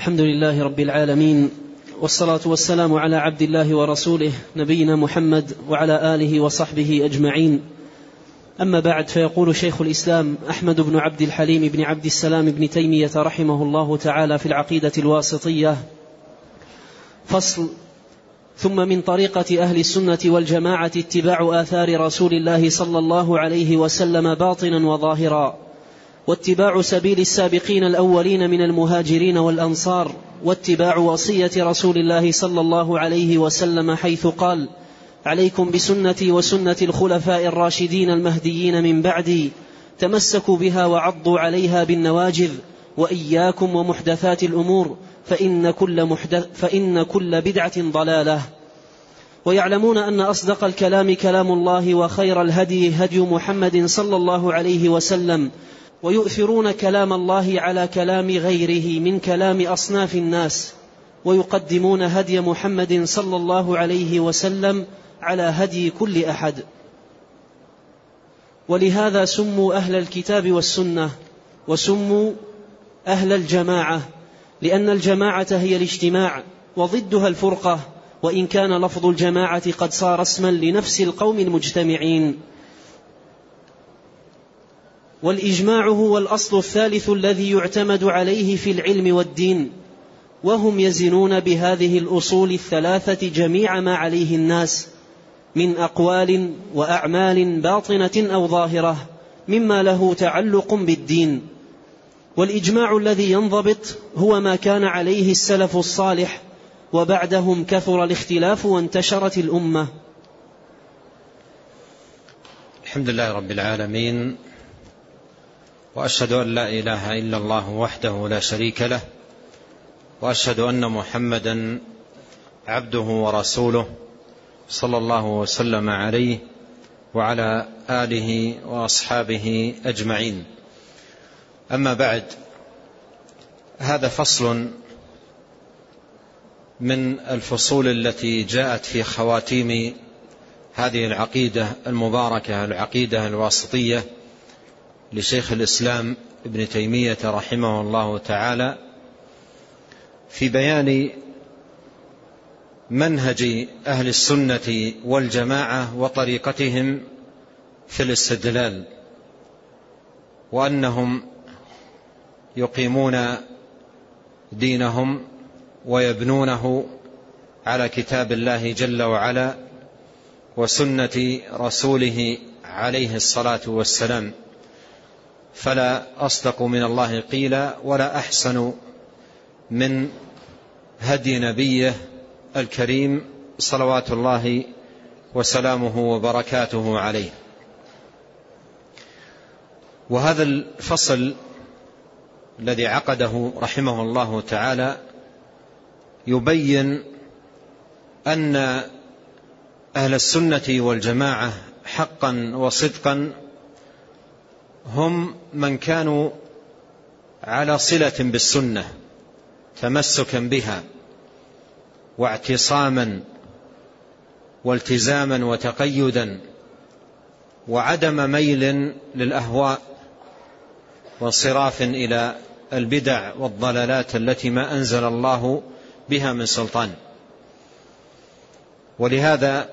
الحمد لله رب العالمين والصلاة والسلام على عبد الله ورسوله نبينا محمد وعلى آله وصحبه أجمعين. أما بعد فيقول شيخ الإسلام أحمد بن عبد الحليم بن عبد السلام بن تيمية رحمه الله تعالى في العقيدة الواسطية. فصل ثم من طريقة أهل السنة والجماعة اتباع آثار رسول الله صلى الله عليه وسلم باطنا وظاهرا. واتباع سبيل السابقين الأولين من المهاجرين والأنصار واتباع وصية رسول الله صلى الله عليه وسلم حيث قال عليكم بسنتي وسنة الخلفاء الراشدين المهديين من بعدي تمسكوا بها وعضوا عليها بالنواجذ وإياكم ومحدثات الأمور فإن كل, محدث فإن كل بدعة ضلالة. ويعلمون أن أصدق الكلام كلام الله وخير الهدي هدي محمد صلى الله عليه وسلم ويؤثرون كلام الله على كلام غيره من كلام أصناف الناس ويقدمون هدي محمد صلى الله عليه وسلم على هدي كل أحد. ولهذا سموا أهل الكتاب والسنة وسموا أهل الجماعة لأن الجماعة هي الاجتماع وضدها الفرقة وإن كان لفظ الجماعة قد صار اسما لنفس القوم المجتمعين. والإجماع هو الأصل الثالث الذي يعتمد عليه في العلم والدين وهم يزنون بهذه الأصول الثلاثة جميع ما عليه الناس من أقوال وأعمال باطنة أو ظاهرة مما له تعلق بالدين. والإجماع الذي ينضبط هو ما كان عليه السلف الصالح وبعدهم كثر الاختلاف وانتشرت الأمة. الحمد لله رب العالمين وأشهد أن لا إله إلا الله وحده لا شريك له وأشهد أن محمدا عبده ورسوله صلى الله وسلم عليه وعلى آله وأصحابه أجمعين. أما بعد هذا فصل من الفصول التي جاءت في خواتيم هذه العقيدة المباركة العقيدة الواسطية. لشيخ الإسلام ابن تيمية رحمه الله تعالى في بيان منهج أهل السنة والجماعة وطريقتهم في الاستدلال وأنهم يقيمون دينهم ويبنونه على كتاب الله جل وعلا وسنة رسوله عليه الصلاة والسلام. فلا أصدق من الله قيلا ولا أحسن من هدي نبيه الكريم صلوات الله وسلامه وبركاته عليه. وهذا الفصل الذي عقده رحمه الله تعالى يبين أن أهل السنة والجماعة حقا وصدقا هم من كانوا على صلة بالسنة تمسكا بها واعتصاما والتزاما وتقيدا وعدم ميل للأهواء وانصراف إلى البدع والضلالات التي ما أنزل الله بها من سلطان. ولهذا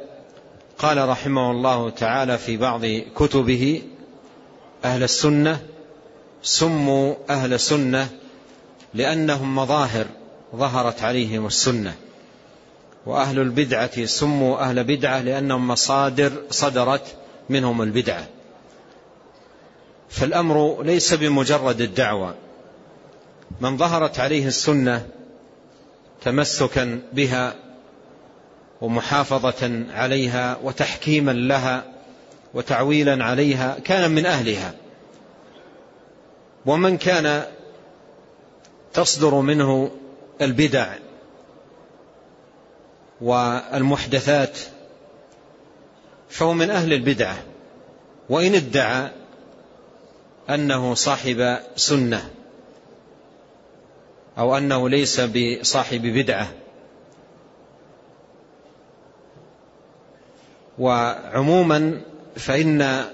قال رحمه الله تعالى في بعض كتبه أهل السنة سموا أهل سنة لأنهم مظاهر ظهرت عليهم السنة. وأهل البدعة سموا أهل بدعة لأنهم مصادر صدرت منهم البدعة. فالأمر ليس بمجرد الدعوة. من ظهرت عليه السنة تمسكا بها ومحافظة عليها وتحكيما لها وتعويلا عليها كان من أهلها. ومن كان تصدر منه البدع والمحدثات فهو من أهل البدعة وإن ادعى أنه صاحب سنة أو أنه ليس بصاحب بدعة. وعموما فإن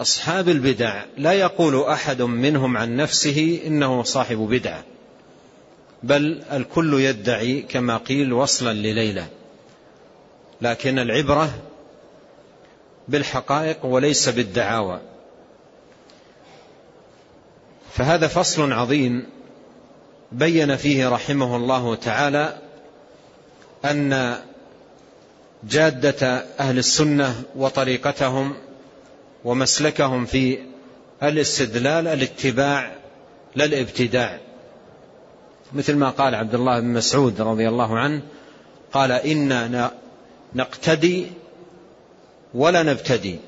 أصحاب البدع لا يقول أحد منهم عن نفسه إنه صاحب بدعة بل الكل يدعي كما قيل وصلا لليلى. لكن العبرة بالحقائق وليس بالدعاوى. فهذا فصل عظيم بين فيه رحمه الله تعالى أن جادة أهل السنة وطريقتهم ومسلكهم في الاستدلال الاتباع لا الابتداع. مثل ما قال عبد الله بن مسعود رضي الله عنه قال إنا نقتدي ولا نبتدي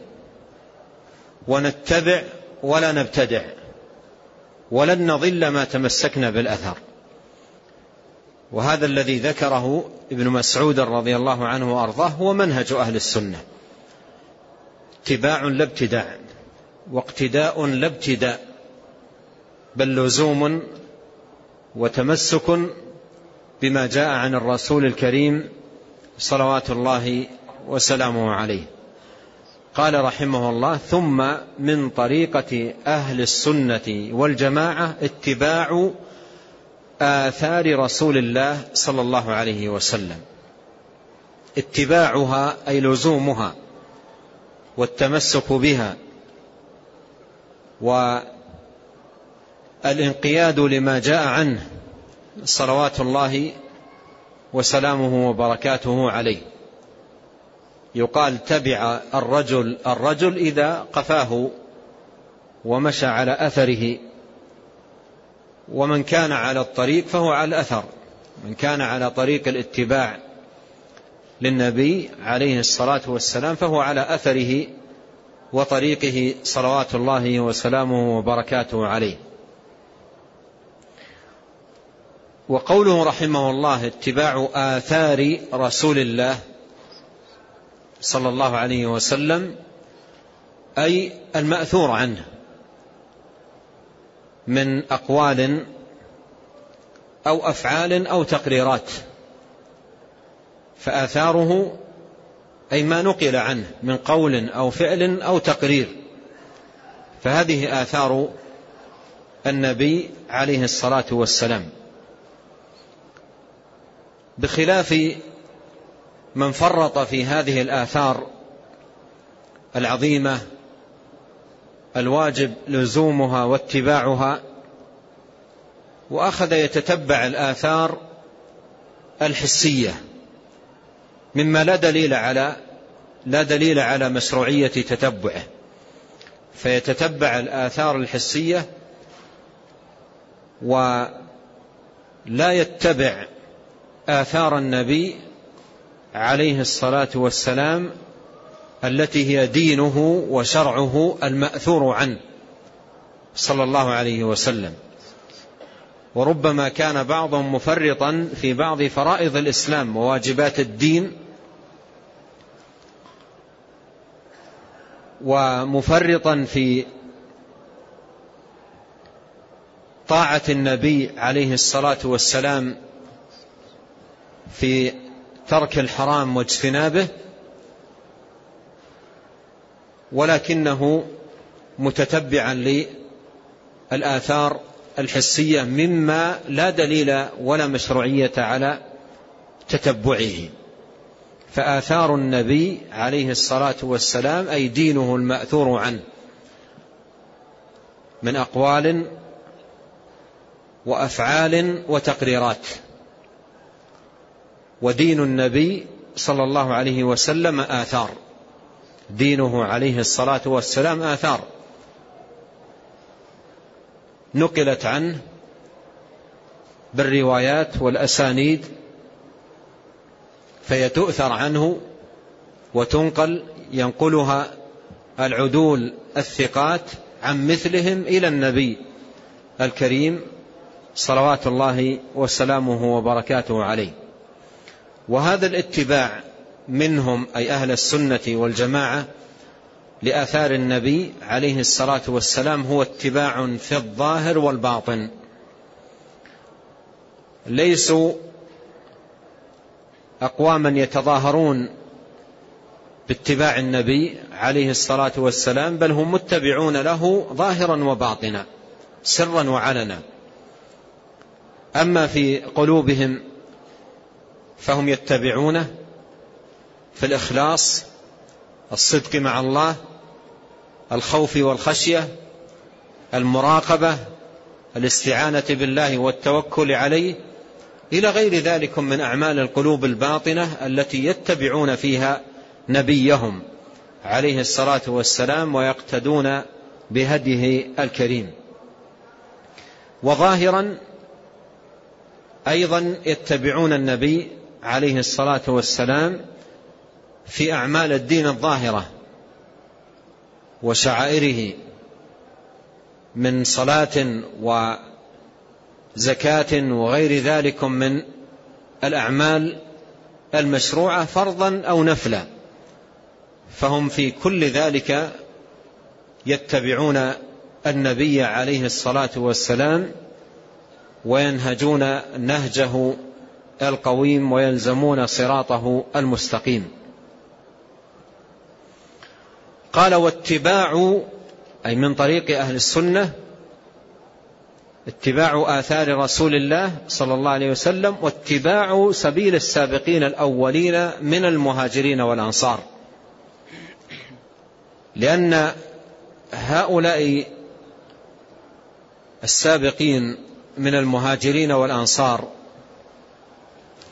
ونتبع ولا نبتدع ولن نضل ما تمسكنا بالأثر. وهذا الذي ذكره ابن مسعود رضي الله عنه وأرضاه هو منهج أهل السنة. اتباع لا ابتداع واقتداء لا ابتداء بل لزوم وتمسك بما جاء عن الرسول الكريم صلوات الله وسلامه عليه. قال رحمه الله ثم من طريقة أهل السنة والجماعة اتباع آثار رسول الله صلى الله عليه وسلم. اتباعها أي لزومها والتمسك بها والانقياد لما جاء عنه صلوات الله وسلامه وبركاته عليه. يقال تبع الرجل الرجل إذا قفاه ومشى على أثره ومن كان على الطريق فهو على الأثر. من كان على طريق الاتباع للنبي عليه الصلاة والسلام فهو على أثره وطريقه صلوات الله وسلامه وبركاته عليه. وقوله رحمه الله اتباع آثار رسول الله صلى الله عليه وسلم أي المأثور عنه. من أقوال أو أفعال أو تقريرات فآثاره أي ما نقل عنه من قول أو فعل أو تقرير. فهذه آثار النبي عليه الصلاة والسلام. بخلاف من فرط في هذه الآثار العظيمة الواجب لزومها واتباعها وأخذ يتتبع الآثار الحسية مما لا دليل على لا دليل على مشروعية تتبعه. فيتتبع الآثار الحسية ولا يتبع آثار النبي عليه الصلاة والسلام التي هي دينه وشرعه المأثور عنه صلى الله عليه وسلم. وربما كان بعضهم مفرطا في بعض فرائض الإسلام وواجبات الدين ومفرطا في طاعة النبي عليه الصلاة والسلام في ترك الحرام واجتنابه. ولكنه متتبعا للآثار الحسية مما لا دليل ولا مشروعية على تتبعه. فآثار النبي عليه الصلاة والسلام أي دينه المأثور عنه من أقوال وأفعال وتقريرات. ودين النبي صلى الله عليه وسلم آثار. دينه عليه الصلاة والسلام آثار. نقلت عنه بالروايات والأسانيد فهي تؤثر عنه وتنقل ينقلها العدول الثقات عن مثلهم إلى النبي الكريم صلوات الله وسلامه وبركاته عليه. وهذا الاتباع منهم أي أهل السنة والجماعة لآثار النبي عليه الصلاة والسلام هو اتباع في الظاهر والباطن. ليسوا أقواما يتظاهرون باتباع النبي عليه الصلاة والسلام بل هم متبعون له ظاهرا وباطنا سرا وعلنا. أما في قلوبهم فهم يتبعونه في الإخلاص الصدق مع الله الخوف والخشية المراقبة الاستعانة بالله والتوكل عليه إلى غير ذلك من أعمال القلوب الباطنة التي يتبعون فيها نبيهم عليه الصلاة والسلام ويقتدون بهديه الكريم. وظاهرا أيضا يتبعون النبي عليه الصلاة والسلام في أعمال الدين الظاهرة وشعائره من صلاة وزكاة وغير ذلك من الأعمال المشروعة فرضا أو نفلا. فهم في كل ذلك يتبعون النبي عليه الصلاة والسلام وينهجون نهجه القويم ويلزمون صراطه المستقيم. قال واتباع أي من طريق أهل السنة اتباع آثار رسول الله صلى الله عليه وسلم واتباع سبيل السابقين الأولين من المهاجرين والأنصار. لأن هؤلاء السابقين من المهاجرين والأنصار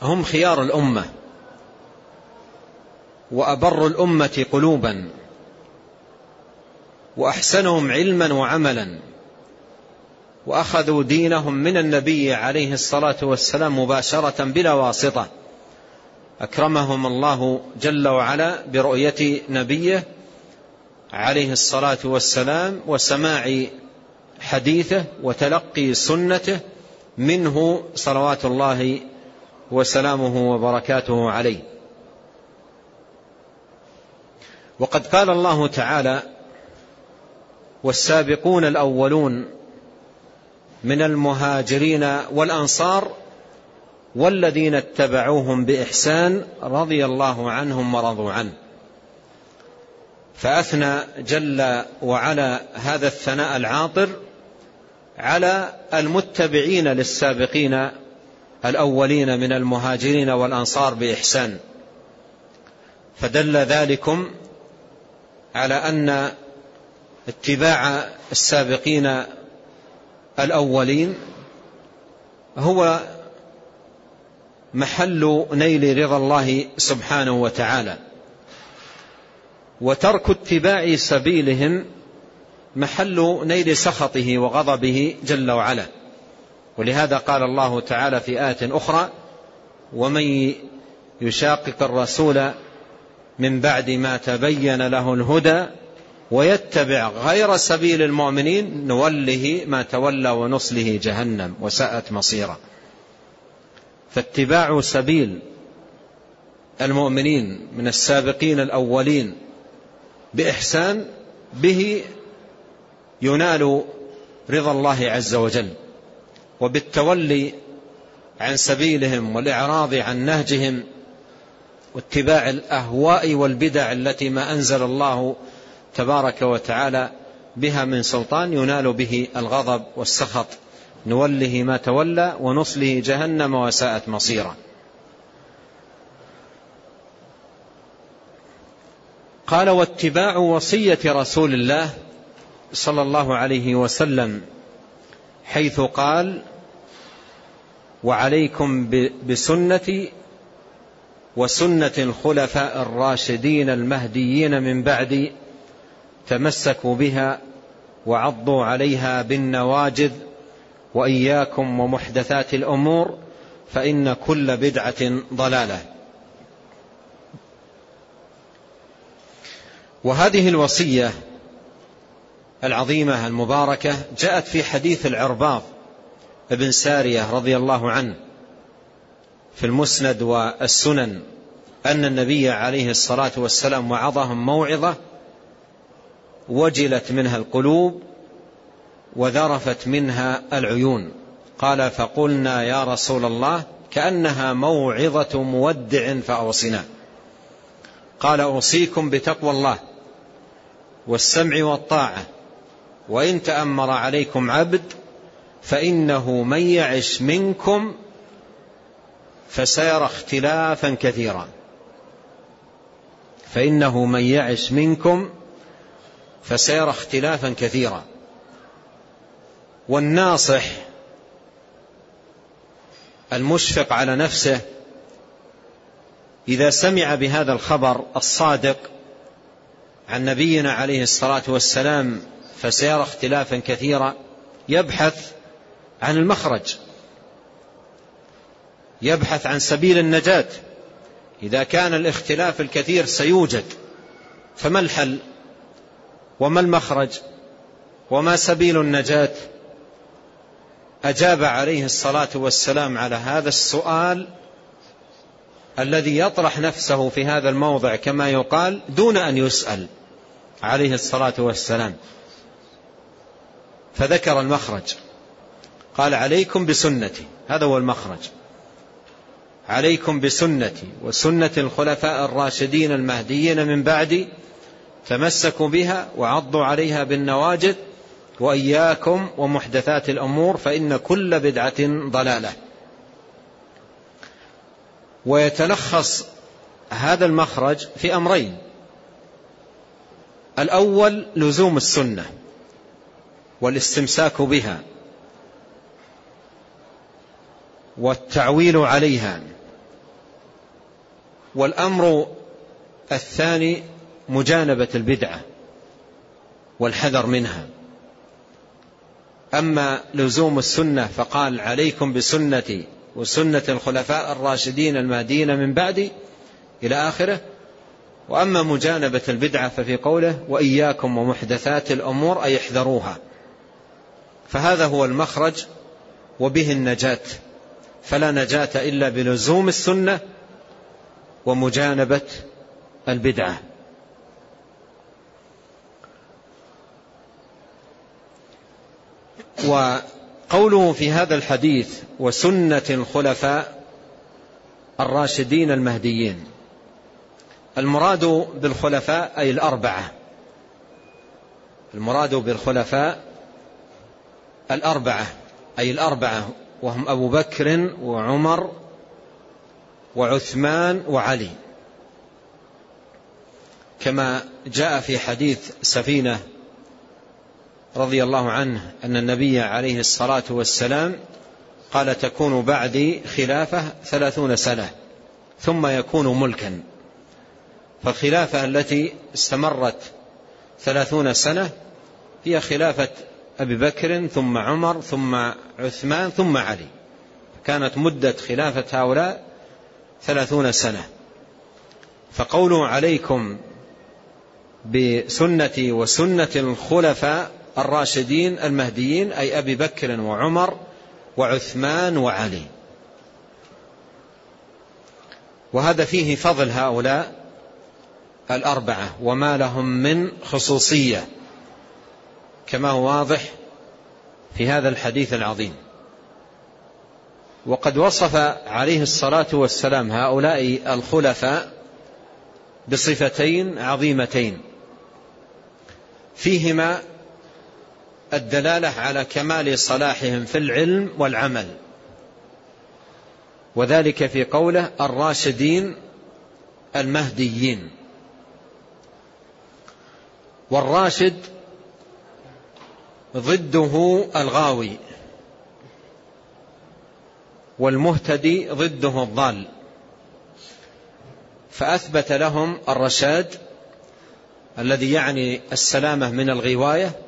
هم خيار الأمة وأبر الأمة قلوبا. وأحسنهم علما وعملا وأخذوا دينهم من النبي عليه الصلاة والسلام مباشرة بلا واسطة. أكرمهم الله جل وعلا برؤية نبيه عليه الصلاة والسلام وسماع حديثه وتلقي سنته منه صلوات الله وسلامه وبركاته عليه. وقد قال الله تعالى والسابقون الأولون من المهاجرين والأنصار والذين اتبعوهم بإحسان رضي الله عنهم ورضوا عنه. فأثنى جل وعلا هذا الثناء العاطر على المتبعين للسابقين الأولين من المهاجرين والأنصار بإحسان. فدل ذلكم على أن اتباع السابقين الأولين هو محل نيل رضا الله سبحانه وتعالى وترك اتباع سبيلهم محل نيل سخطه وغضبه جل وعلا. ولهذا قال الله تعالى في آية أخرى ومن يشاقق الرسول من بعد ما تبين له الهدى ويتبع غير سبيل المؤمنين نوله ما تولى ونصله جهنم وساءت مصيرا فاتباع سبيل المؤمنين من السابقين الأولين بإحسان به ينال رضا الله عز وجل وبالتولي عن سبيلهم والإعراض عن نهجهم واتباع الأهواء والبدع التي ما أنزل الله تبارك وتعالى بها من سلطان ينال به الغضب والسخط. نوله ما تولى ونصله جهنم وساءت مصيرا. قال واتباع وصية رسول الله صلى الله عليه وسلم حيث قال وعليكم بسنتي وسنة الخلفاء الراشدين المهديين من بعدي تمسكوا بها وعضوا عليها بالنواجذ وإياكم ومحدثات الأمور فإن كل بدعة ضلالة. وهذه الوصية العظيمة المباركة جاءت في حديث العرباض ابن سارية رضي الله عنه في المسند والسنن أن النبي عليه الصلاة والسلام وعظهم موعظة وجلت منها القلوب وذرفت منها العيون. قال فقلنا يا رسول الله كأنها موعظة مودع فأوصنا. قال أوصيكم بتقوى الله والسمع والطاعة وإن تأمر عليكم عبد فإنه من يعش منكم فسيرى اختلافا كثيرا. فإنه من يعش منكم فسيرى اختلافا كثيرا. والناصح المشفق على نفسه إذا سمع بهذا الخبر الصادق عن نبينا عليه الصلاة والسلام فسيرى اختلافا كثيرا. يبحث عن المخرج يبحث عن سبيل النجاة. إذا كان الاختلاف الكثير سيوجد فما الحل؟ وما المخرج وما سبيل النجاة؟ أجاب عليه الصلاة والسلام على هذا السؤال الذي يطرح نفسه في هذا الموضع كما يقال دون أن يسأل عليه الصلاة والسلام. فذكر المخرج قال عليكم بسنتي. هذا هو المخرج. عليكم بسنتي وسنة الخلفاء الراشدين المهديين من بعدي تمسكوا بها وعضوا عليها بالنواجذ وإياكم ومحدثات الأمور فإن كل بدعة ضلالة. ويتلخص هذا المخرج في أمرين. الأول لزوم السنة والاستمساك بها والتعويل عليها. والأمر الثاني مجانبة البدعة والحذر منها. أما لزوم السنة فقال عليكم بسنتي وسنة الخلفاء الراشدين المهديين من بعدي إلى آخره. وأما مجانبة البدعة ففي قوله وإياكم ومحدثات الأمور أي احذروها. فهذا هو المخرج وبه النجاة. فلا نجاة إلا بلزوم السنة ومجانبة البدعة. وقوله في هذا الحديث وسنة الخلفاء الراشدين المهديين. المراد بالخلفاء أي الأربعة. المراد بالخلفاء الأربعة أي الأربعة وهم أبو بكر وعمر وعثمان وعلي. كما جاء في حديث سفينة رضي الله عنه أن النبي عليه الصلاة والسلام قال تكون بعدي خلافة ثلاثون سنة ثم يكون ملكا. فالخلافة التي استمرت ثلاثون سنة هي خلافة أبي بكر ثم عمر ثم عثمان ثم علي. كانت مدة خلافة هؤلاء ثلاثون سنة. فقوله عليكم بسنتي وسنة الخلفاء الراشدين المهديين أي أبي بكر وعمر وعثمان وعلي. وهذا فيه فضل هؤلاء الأربعة وما لهم من خصوصية كما هو واضح في هذا الحديث العظيم. وقد وصف عليه الصلاة والسلام هؤلاء الخلفاء بصفتين عظيمتين فيهما الدلالة على كمال صلاحهم في العلم والعمل. وذلك في قوله الراشدين المهديين. والراشد ضده الغاوي والمهتدي ضده الضال. فأثبت لهم الرشاد الذي يعني السلامة من الغواية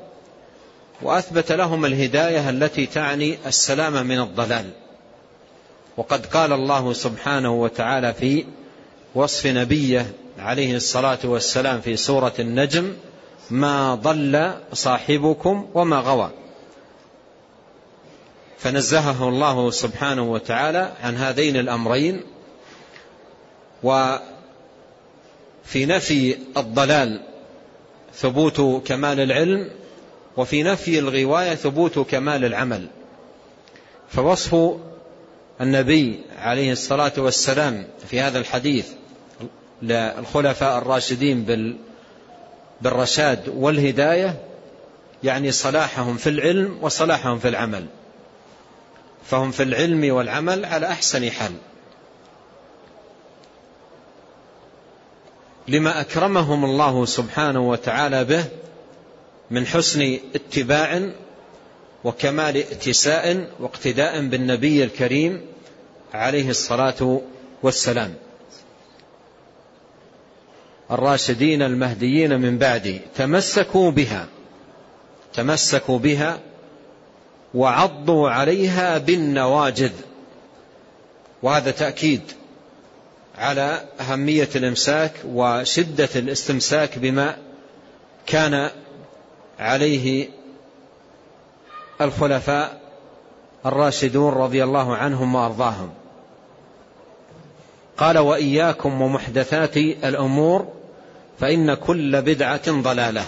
وأثبت لهم الهداية التي تعني السلامة من الضلال. وقد قال الله سبحانه وتعالى في وصف نبيه عليه الصلاة والسلام في سورة النجم ما ضل صاحبكم وما غوى. فنزهه الله سبحانه وتعالى عن هذين الأمرين وفي نفي الضلال ثبوت كمال العلم وفي نفي الغواية ثبوت كمال العمل. فوصف النبي عليه الصلاة والسلام في هذا الحديث للخلفاء الراشدين بالرشاد والهداية يعني صلاحهم في العلم وصلاحهم في العمل. فهم في العلم والعمل على أحسن حال. لما أكرمهم الله سبحانه وتعالى به من حسن اتباع وكمال ائتساء واقتداء بالنبي الكريم عليه الصلاة والسلام. الراشدين المهديين من بعدي تمسكوا بها تمسكوا بها وعضوا عليها بالنواجذ. وهذا تأكيد على أهمية الإمساك وشدة الاستمساك بما كان عليه الخلفاء الراشدون رضي الله عنهم وأرضاهم. قال وإياكم ومحدثات الأمور فإن كل بدعة ضلالة.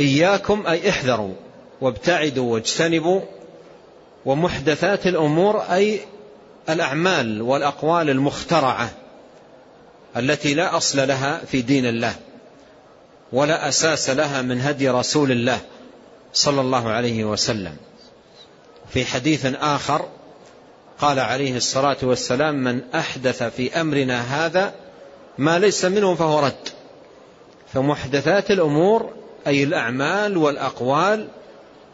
إياكم أي احذروا وابتعدوا واجتنبوا ومحدثات الأمور أي الأعمال والأقوال المخترعة التي لا أصل لها في دين الله. ولا أساس لها من هدي رسول الله صلى الله عليه وسلم. في حديث آخر قال عليه الصلاة والسلام من أحدث في أمرنا هذا ما ليس منه فهو رد. فمحدثات الأمور أي الأعمال والأقوال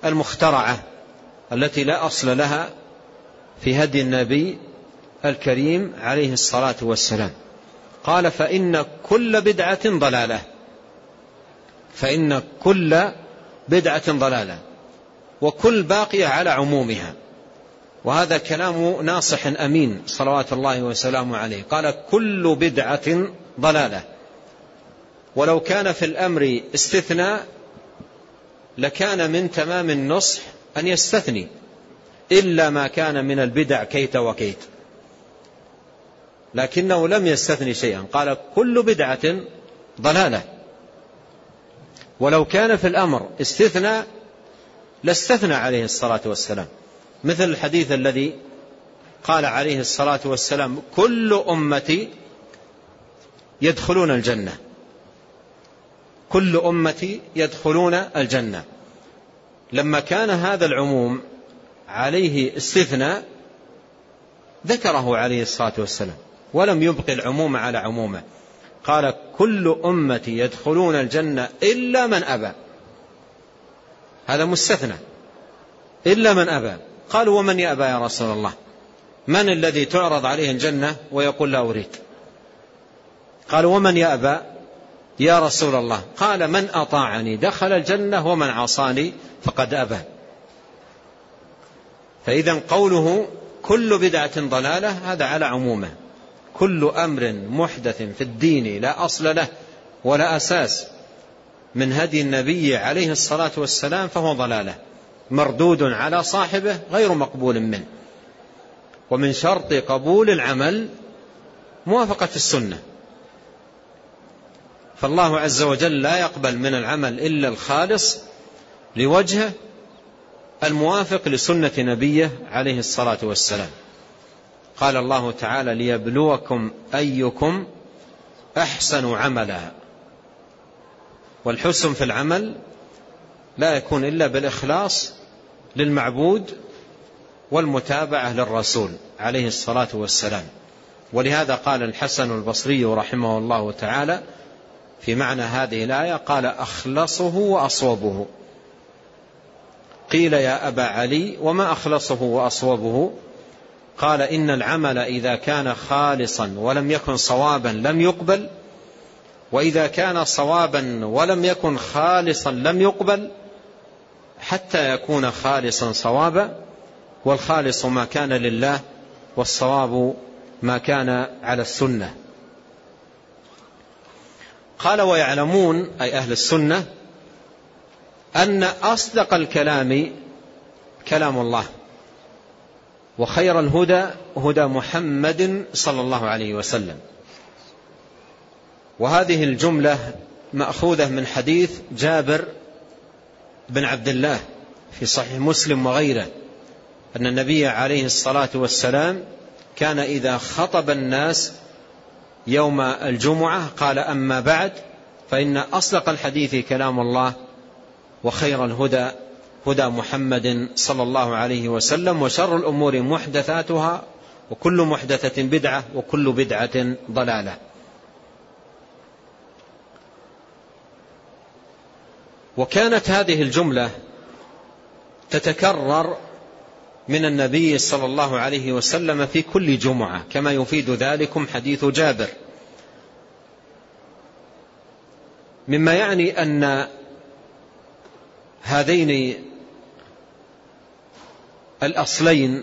المخترعة التي لا أصل لها في هدي النبي الكريم عليه الصلاة والسلام. قال فإن كل بدعة ضلالة. فإن كل بدعة ضلالة وكل باقية على عمومها. وهذا كلام ناصح أمين صلوات الله وسلامه عليه. قال كل بدعة ضلالة. ولو كان في الأمر استثناء لكان من تمام النصح أن يستثني إلا ما كان من البدع كيت وكيت. لكنه لم يستثني شيئا. قال كل بدعة ضلالة. ولو كان في الأمر استثناء لاستثنى عليه الصلاة والسلام. مثل الحديث الذي قال عليه الصلاة والسلام كل أمتي يدخلون الجنة. كل أمتي يدخلون الجنة. لما كان هذا العموم عليه استثناء ذكره عليه الصلاة والسلام. ولم يبقي العموم على عمومه. قال كل أمتي يدخلون الجنة إلا من أبى. هذا مستثنى. إلا من أبى. قالوا ومن يأبى يا رسول الله؟ من الذي تعرض عليه الجنة ويقول لا أريد؟ قالوا ومن يأبى يا رسول الله؟ قال من أطاعني دخل الجنة ومن عصاني فقد أبى. فإذا قوله كل بدعة ضلالة هذا على عمومه. كل أمر محدث في الدين لا أصل له ولا أساس. من هدي النبي عليه الصلاة والسلام فهو ضلاله مردود على صاحبه غير مقبول منه. ومن شرط قبول العمل موافقة السنة. فالله عز وجل لا يقبل من العمل إلا الخالص لوجهه الموافق لسنة نبيه عليه الصلاة والسلام. قال الله تعالى ليبلوكم أيكم أحسن عملا. والحسن في العمل لا يكون إلا بالإخلاص للمعبود والمتابعة للرسول عليه الصلاة والسلام. ولهذا قال الحسن البصري رحمه الله تعالى في معنى هذه الآية قال أخلصه وأصوبه. قيل يا أبا علي وما أخلصه وأصوبه؟ قال إن العمل إذا كان خالصا ولم يكن صوابا لم يقبل وإذا كان صوابا ولم يكن خالصا لم يقبل حتى يكون خالصا صوابا والخالص ما كان لله والصواب ما كان على السنة. قال ويعلمون أي أهل السنة أن أصدق الكلام كلام الله. وخير الهدى هدى محمد صلى الله عليه وسلم. وهذه الجملة مأخوذة من حديث جابر بن عبد الله في صحيح مسلم وغيره أن النبي عليه الصلاة والسلام كان إذا خطب الناس يوم الجمعة قال أما بعد فإن أصدق الحديث كلام الله وخير الهدى هدى محمد صلى الله عليه وسلم وشر الأمور محدثاتها وكل محدثة بدعة وكل بدعة ضلالة. وكانت هذه الجملة تتكرر من النبي صلى الله عليه وسلم في كل جمعة كما يفيد ذلكم حديث جابر. مما يعني أن هذين الأصلين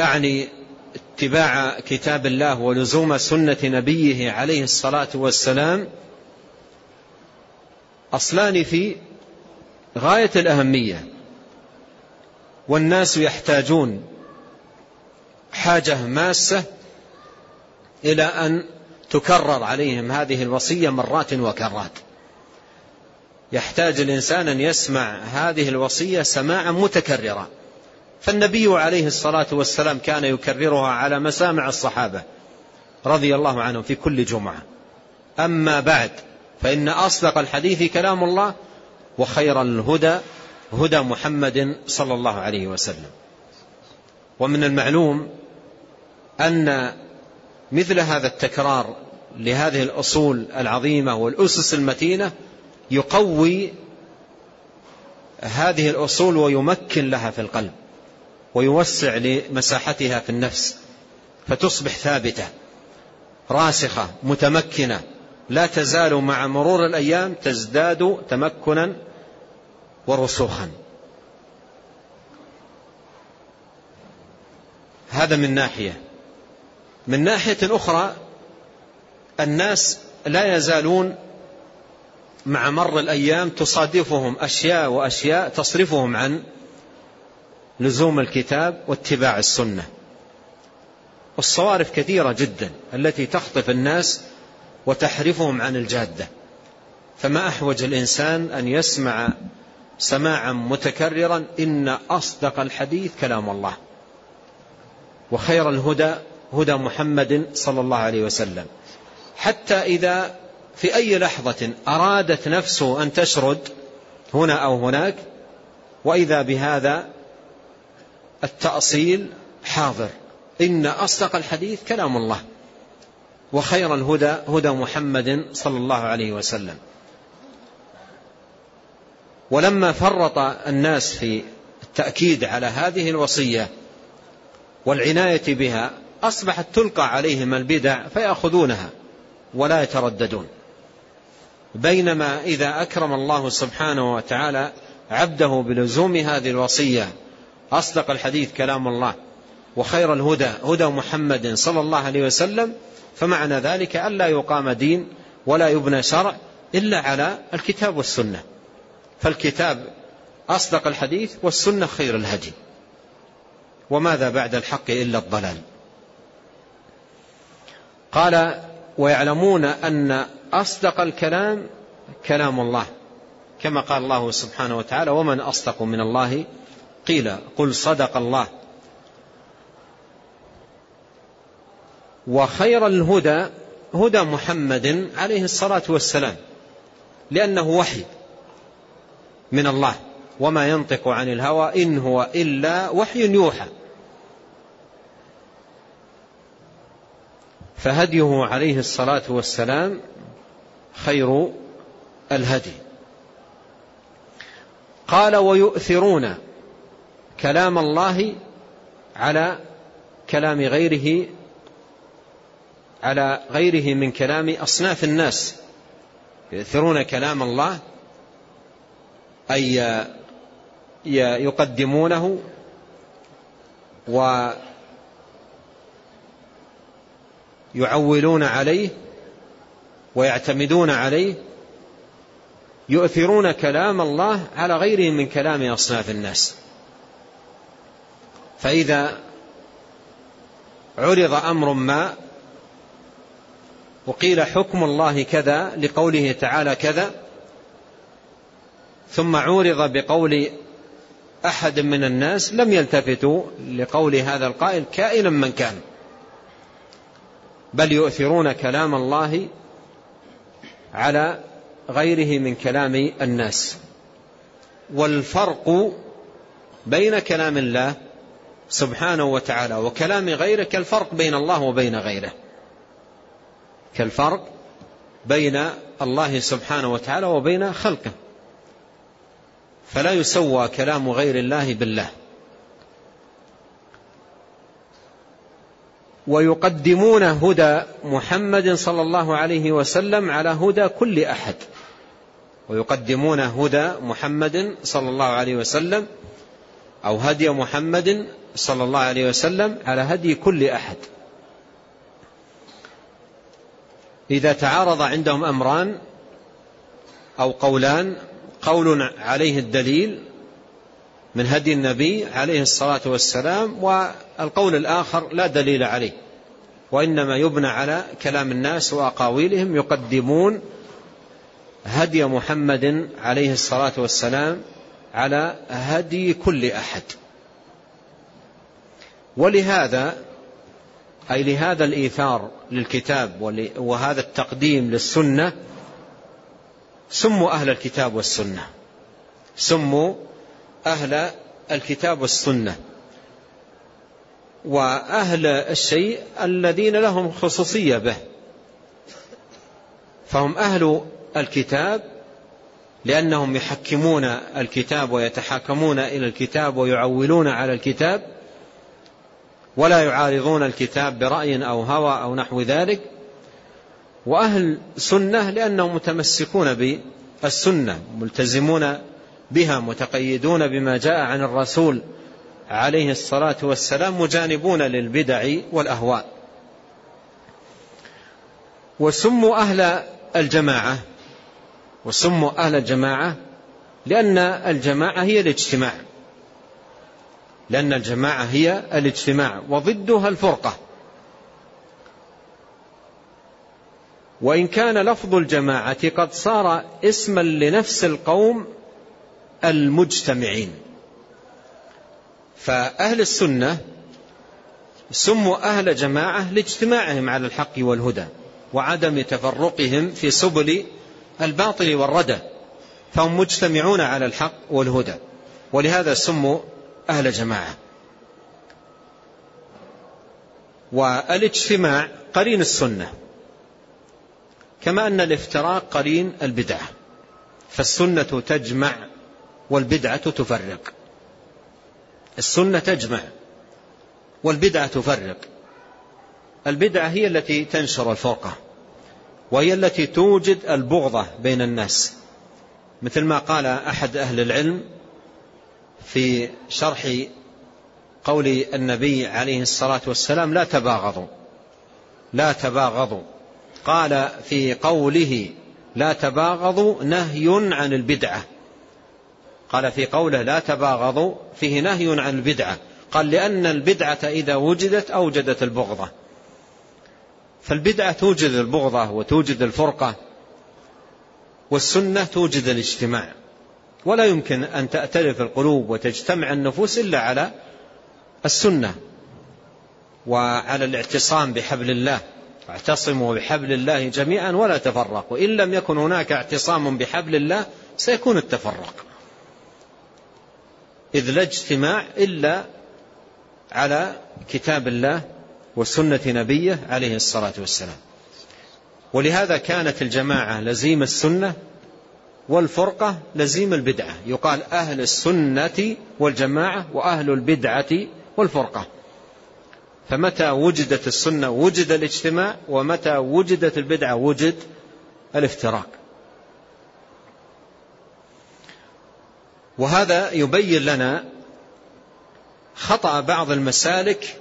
أعني اتباع كتاب الله ولزوم سنة نبيه عليه الصلاة والسلام أصلان في غاية الأهمية والناس يحتاجون حاجة ماسة إلى أن تكرر عليهم هذه الوصية مرات وكرات. يحتاج الإنسان أن يسمع هذه الوصية سماعا متكررا. فالنبي عليه الصلاة والسلام كان يكررها على مسامع الصحابة رضي الله عنهم في كل جمعة. أما بعد فإن أصدق الحديث كلام الله وخير الهدى هدى محمد صلى الله عليه وسلم. ومن المعلوم أن مثل هذا التكرار لهذه الأصول العظيمة والأسس المتينة يقوي هذه الأصول ويمكن لها في القلب ويوسع لمساحتها في النفس فتصبح ثابتة راسخة متمكنة لا تزال مع مرور الأيام تزداد تمكنا ورسوخا. هذا من ناحية. من ناحية أخرى الناس لا يزالون مع مر الأيام تصادفهم أشياء وأشياء تصرفهم عن لزوم الكتاب واتباع السنة. والصوارف كثيرة جدا التي تخطف الناس وتحرفهم عن الجادة. فما أحوج الإنسان أن يسمع سماعا متكررا إن أصدق الحديث كلام الله. وخير الهدى هدى محمد صلى الله عليه وسلم. حتى إذا في أي لحظة أرادت نفسه أن تشرد هنا أو هناك وإذا بهذا التأصيل حاضر. إن أصدق الحديث كلام الله وخير الهدى هدى محمد صلى الله عليه وسلم. ولما فرط الناس في التأكيد على هذه الوصية والعناية بها أصبحت تلقى عليهم البدع فيأخذونها ولا يترددون. بينما إذا أكرم الله سبحانه وتعالى عبده بلزوم هذه الوصية أصدق الحديث كلام الله وخير الهدى هدى محمد صلى الله عليه وسلم فمعنى ذلك ألا يقام دين ولا يبنى شرع إلا على الكتاب والسنة. فالكتاب أصدق الحديث والسنة خير الهدي. وماذا بعد الحق إلا الضلال؟ قال ويعلمون أن أصدق الكلام كلام الله. كما قال الله سبحانه وتعالى ومن أصدق من الله قيل قل صدق الله وخير الهدى هدى محمد عليه الصلاة والسلام لأنه وحي من الله وما ينطق عن الهوى إن هو إلا وحي يوحى. فهديه عليه الصلاة والسلام خير الهدي. قال ويؤثرون كلام الله على كلام غيره على غيره من كلام أصناف الناس. يؤثرون كلام الله أي يقدمونه ويعولون عليه ويعتمدون عليه يؤثرون كلام الله على غيره من كلام أصناف الناس. فإذا عرض أمر ما وقيل حكم الله كذا لقوله تعالى كذا ثم عورض بقول أحد من الناس لم يلتفتوا لقول هذا القائل كائنا من كان. بل يؤثرون كلام الله على غيره من كلام الناس. والفرق بين كلام الله سبحانه وتعالى وكلام غيره كالفرق بين الله وبين غيره. كالفرق بين الله سبحانه وتعالى وبين خلقه. فلا يسوى كلام غير الله بالله. ويقدمون هدى محمد صلى الله عليه وسلم على هدى كل أحد. ويقدمون هدى محمد صلى الله عليه وسلم أو هدي محمد صلى الله عليه وسلم على هدي كل أحد. إذا تعارض عندهم أمران أو قولان قول عليه الدليل من هدي النبي عليه الصلاة والسلام والقول الآخر لا دليل عليه. وإنما يبنى على كلام الناس وأقاويلهم يقدمون هدي محمد عليه الصلاة والسلام على هدي كل أحد. ولهذا أي لهذا الإيثار للكتاب وهذا التقديم للسنة سموا أهل الكتاب والسنة. سموا أهل الكتاب والسنة. وأهل الشيء الذين لهم خصوصية به. فهم أهل الكتاب لأنهم يحكمون الكتاب ويتحاكمون إلى الكتاب ويعولون على الكتاب ولا يعارضون الكتاب برأي أو هوى أو نحو ذلك. وأهل سنة لأنهم متمسكون بالسنة ملتزمون بها متقيدون بما جاء عن الرسول عليه الصلاة والسلام مجانبون للبدع والأهواء. وسموا أهل الجماعة وسموا أهل الجماعة لأن الجماعة هي الاجتماع. لأن الجماعة هي الاجتماع وضدها الفرقة. وإن كان لفظ الجماعة قد صار اسما لنفس القوم المجتمعين. فأهل السنة سموا أهل جماعة لاجتماعهم على الحق والهدى وعدم تفرقهم في سبل الباطل والردى فهم مجتمعون على الحق والهدى ولهذا سموا أهل جماعة. والإجتماع قرين السنة كما أن الافتراق قرين البدعة فالسنة تجمع والبدعة تفرق. السنة تجمع والبدعة تفرق. البدعة هي التي تنشر الفرقة وهي التي توجد البغضة بين الناس. مثل ما قال أحد أهل العلم في شرح قول النبي عليه الصلاة والسلام لا تباغضوا لا تباغضوا. قال في قوله لا تباغضوا نهي عن البدعة. قال في قوله لا تباغضوا فيه نهي عن البدعة. قال لأن البدعة إذا وجدت أوجدت البغضة. فالبدعة توجد البغضة وتوجد الفرقة والسنة توجد الاجتماع. ولا يمكن أن تأتلف القلوب وتجتمع النفوس إلا على السنة وعلى الاعتصام بحبل الله. اعتصموا بحبل الله جميعا ولا تفرقوا. إن لم يكن هناك اعتصام بحبل الله سيكون التفرق. إذ لا اجتماع إلا على كتاب الله وسنة نبيه عليه الصلاة والسلام. ولهذا كانت الجماعة لزيم السنة والفرقة لزيم البدعة. يقال أهل السنة والجماعة وأهل البدعة والفرقة. فمتى وجدت السنة وجد الاجتماع ومتى وجدت البدعة وجد الافتراق. وهذا يبين لنا خطأ بعض المسالك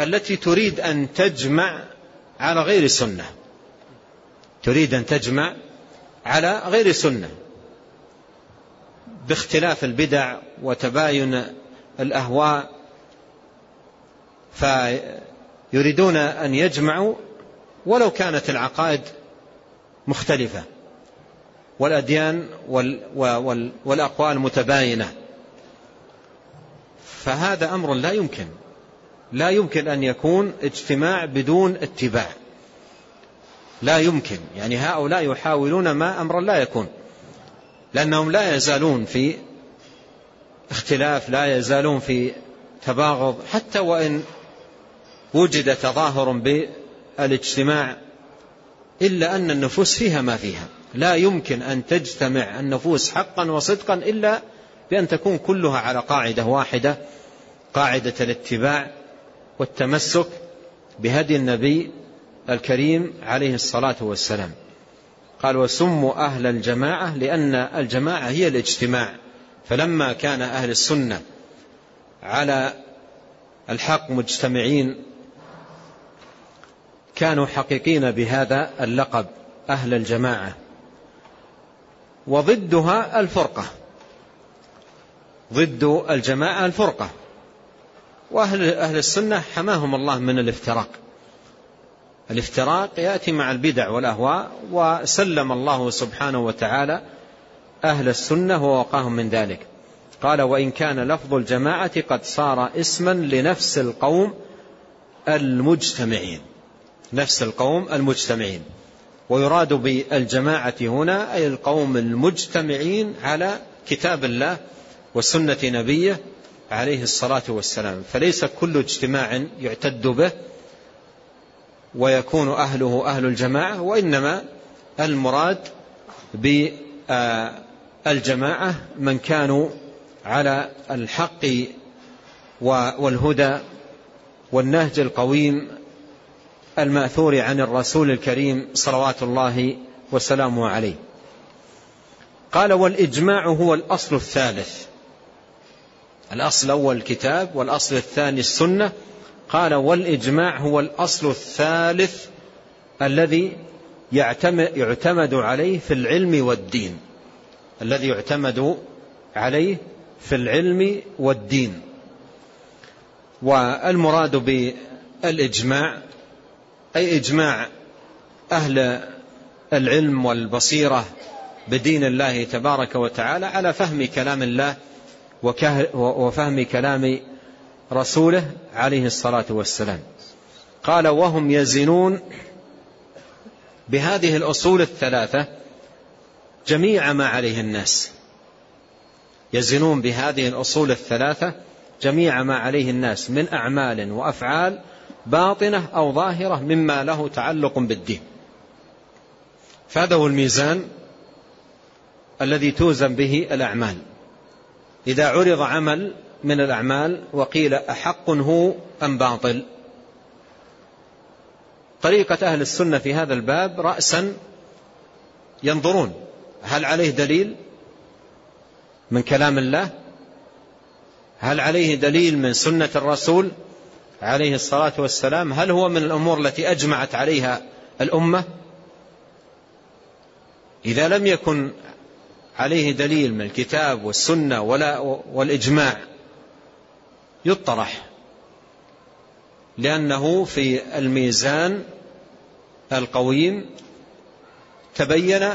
التي تريد أن تجمع على غير سنة. تريد أن تجمع على غير سنة. باختلاف البدع وتباين الأهواء فيريدون أن يجمعوا ولو كانت العقائد مختلفة. والأديان والأقوال متباينة. فهذا أمر لا يمكن. لا يمكن أن يكون اجتماع بدون اتباع. لا يمكن. يعني هؤلاء يحاولون ما أمرا لا يكون. لأنهم لا يزالون في اختلاف لا يزالون في تباغض. حتى وإن وجد تظاهر بالإجتماع إلا أن النفوس فيها ما فيها. لا يمكن أن تجتمع النفوس حقا وصدقا إلا بأن تكون كلها على قاعدة واحدة قاعدة الاتباع والتمسك بهدي النبي الكريم عليه الصلاة والسلام. قال وسموا أهل الجماعة لأن الجماعة هي الاجتماع. فلما كان أهل السنة على الحق مجتمعين كانوا حقيقين بهذا اللقب أهل الجماعة. وضدها الفرقة. ضد الجماعة الفرقة. وأهل أهل السنة حماهم الله من الافتراق. الافتراق يأتي مع البدع والأهواء وسلم الله سبحانه وتعالى أهل السنة ووقاهم من ذلك. قال وإن كان لفظ الجماعة قد صار اسما لنفس القوم المجتمعين. نفس القوم المجتمعين. ويراد بالجماعة هنا أي القوم المجتمعين على كتاب الله وسنة نبيه عليه الصلاة والسلام. فليس كل اجتماع يعتد به ويكون أهله أهل الجماعة وإنما المراد بالجماعة من كانوا على الحق والهدى والنهج القويم المأثور عن الرسول الكريم صلوات الله وسلامه عليه. قال والإجماع هو الأصل الثالث. الأصل الأول الكتاب والأصل الثاني السنة. قال والإجماع هو الأصل الثالث الذي يعتمد عليه في العلم والدين. الذي يعتمد عليه في العلم والدين. والمراد بالإجماع أي إجماع أهل العلم والبصيرة بدين الله تبارك وتعالى على فهم كلام الله وفهم كلام رسوله عليه الصلاة والسلام. قال وهم يزنون بهذه الأصول الثلاثة جميع ما عليه الناس. يزنون بهذه الأصول الثلاثة جميع ما عليه الناس من أعمال وأفعال باطنة أو ظاهرة مما له تعلق بالدين. فهذا هو الميزان الذي توزن به الأعمال. إذا عرض عمل من الأعمال وقيل أحق هو أم باطل؟ طريقة أهل السنة في هذا الباب رأسا ينظرون هل عليه دليل من كلام الله؟ هل عليه دليل من سنة الرسول؟ عليه الصلاة والسلام هل هو من الأمور التي أجمعت عليها الأمة؟ إذا لم يكن عليه دليل من الكتاب والسنة ولا والإجماع يطرح. لأنه في الميزان القويم تبين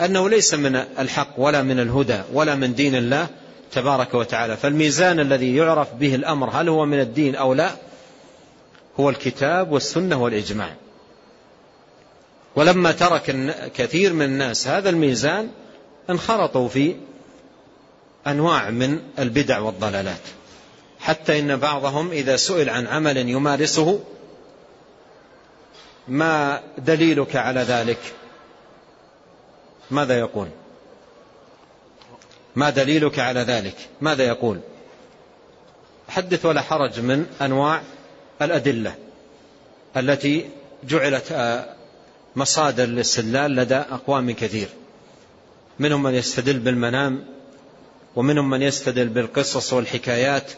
أنه ليس من الحق ولا من الهدى ولا من دين الله تبارك وتعالى. فالميزان الذي يعرف به الأمر هل هو من الدين أو لا هو الكتاب والسنة والإجماع. ولما ترك كثير من الناس هذا الميزان انخرطوا في أنواع من البدع والضلالات. حتى إن بعضهم إذا سئل عن عمل يمارسه ما دليلك على ذلك؟ ماذا يقول؟ ما دليلك على ذلك؟ ماذا يقول؟ حدث ولا حرج من أنواع الأدلة التي جعلت آه، مصادر للاستدلال لدى أقوام كثير. منهم من يستدل بالمنام ومنهم من يستدل بالقصص والحكايات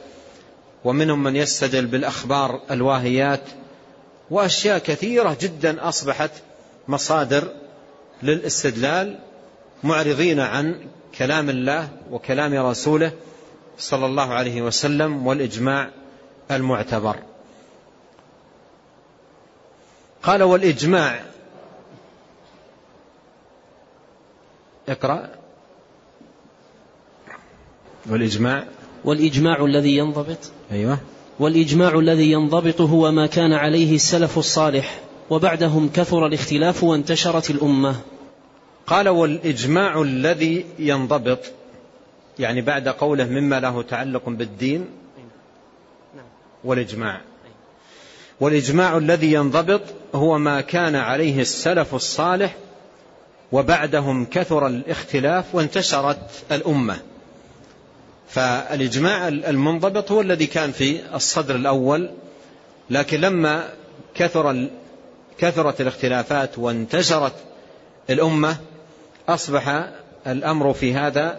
ومنهم من يستدل بالأخبار الواهيات وأشياء كثيرة جدا أصبحت مصادر للاستدلال معرضين عن كلام الله وكلام رسوله صلى الله عليه وسلم والإجماع المعتبر. قال والإجماع. اقرأ. والإجماع. والإجماع الذي ينضبط. أيوة. والإجماع الذي ينضبط هو ما كان عليه السلف الصالح وبعدهم كثر الاختلاف وانتشرت الأمة. قال والإجماع الذي ينضبط يعني بعد قوله مما له تعلق بالدين. والإجماع. والإجماع الذي ينضبط هو ما كان عليه السلف الصالح وبعدهم كثر الاختلاف وانتشرت الأمة. فالإجماع المنضبط هو الذي كان في الصدر الأول لكن لما كثر كثرت الاختلافات وانتشرت الأمة أصبح الأمر في هذا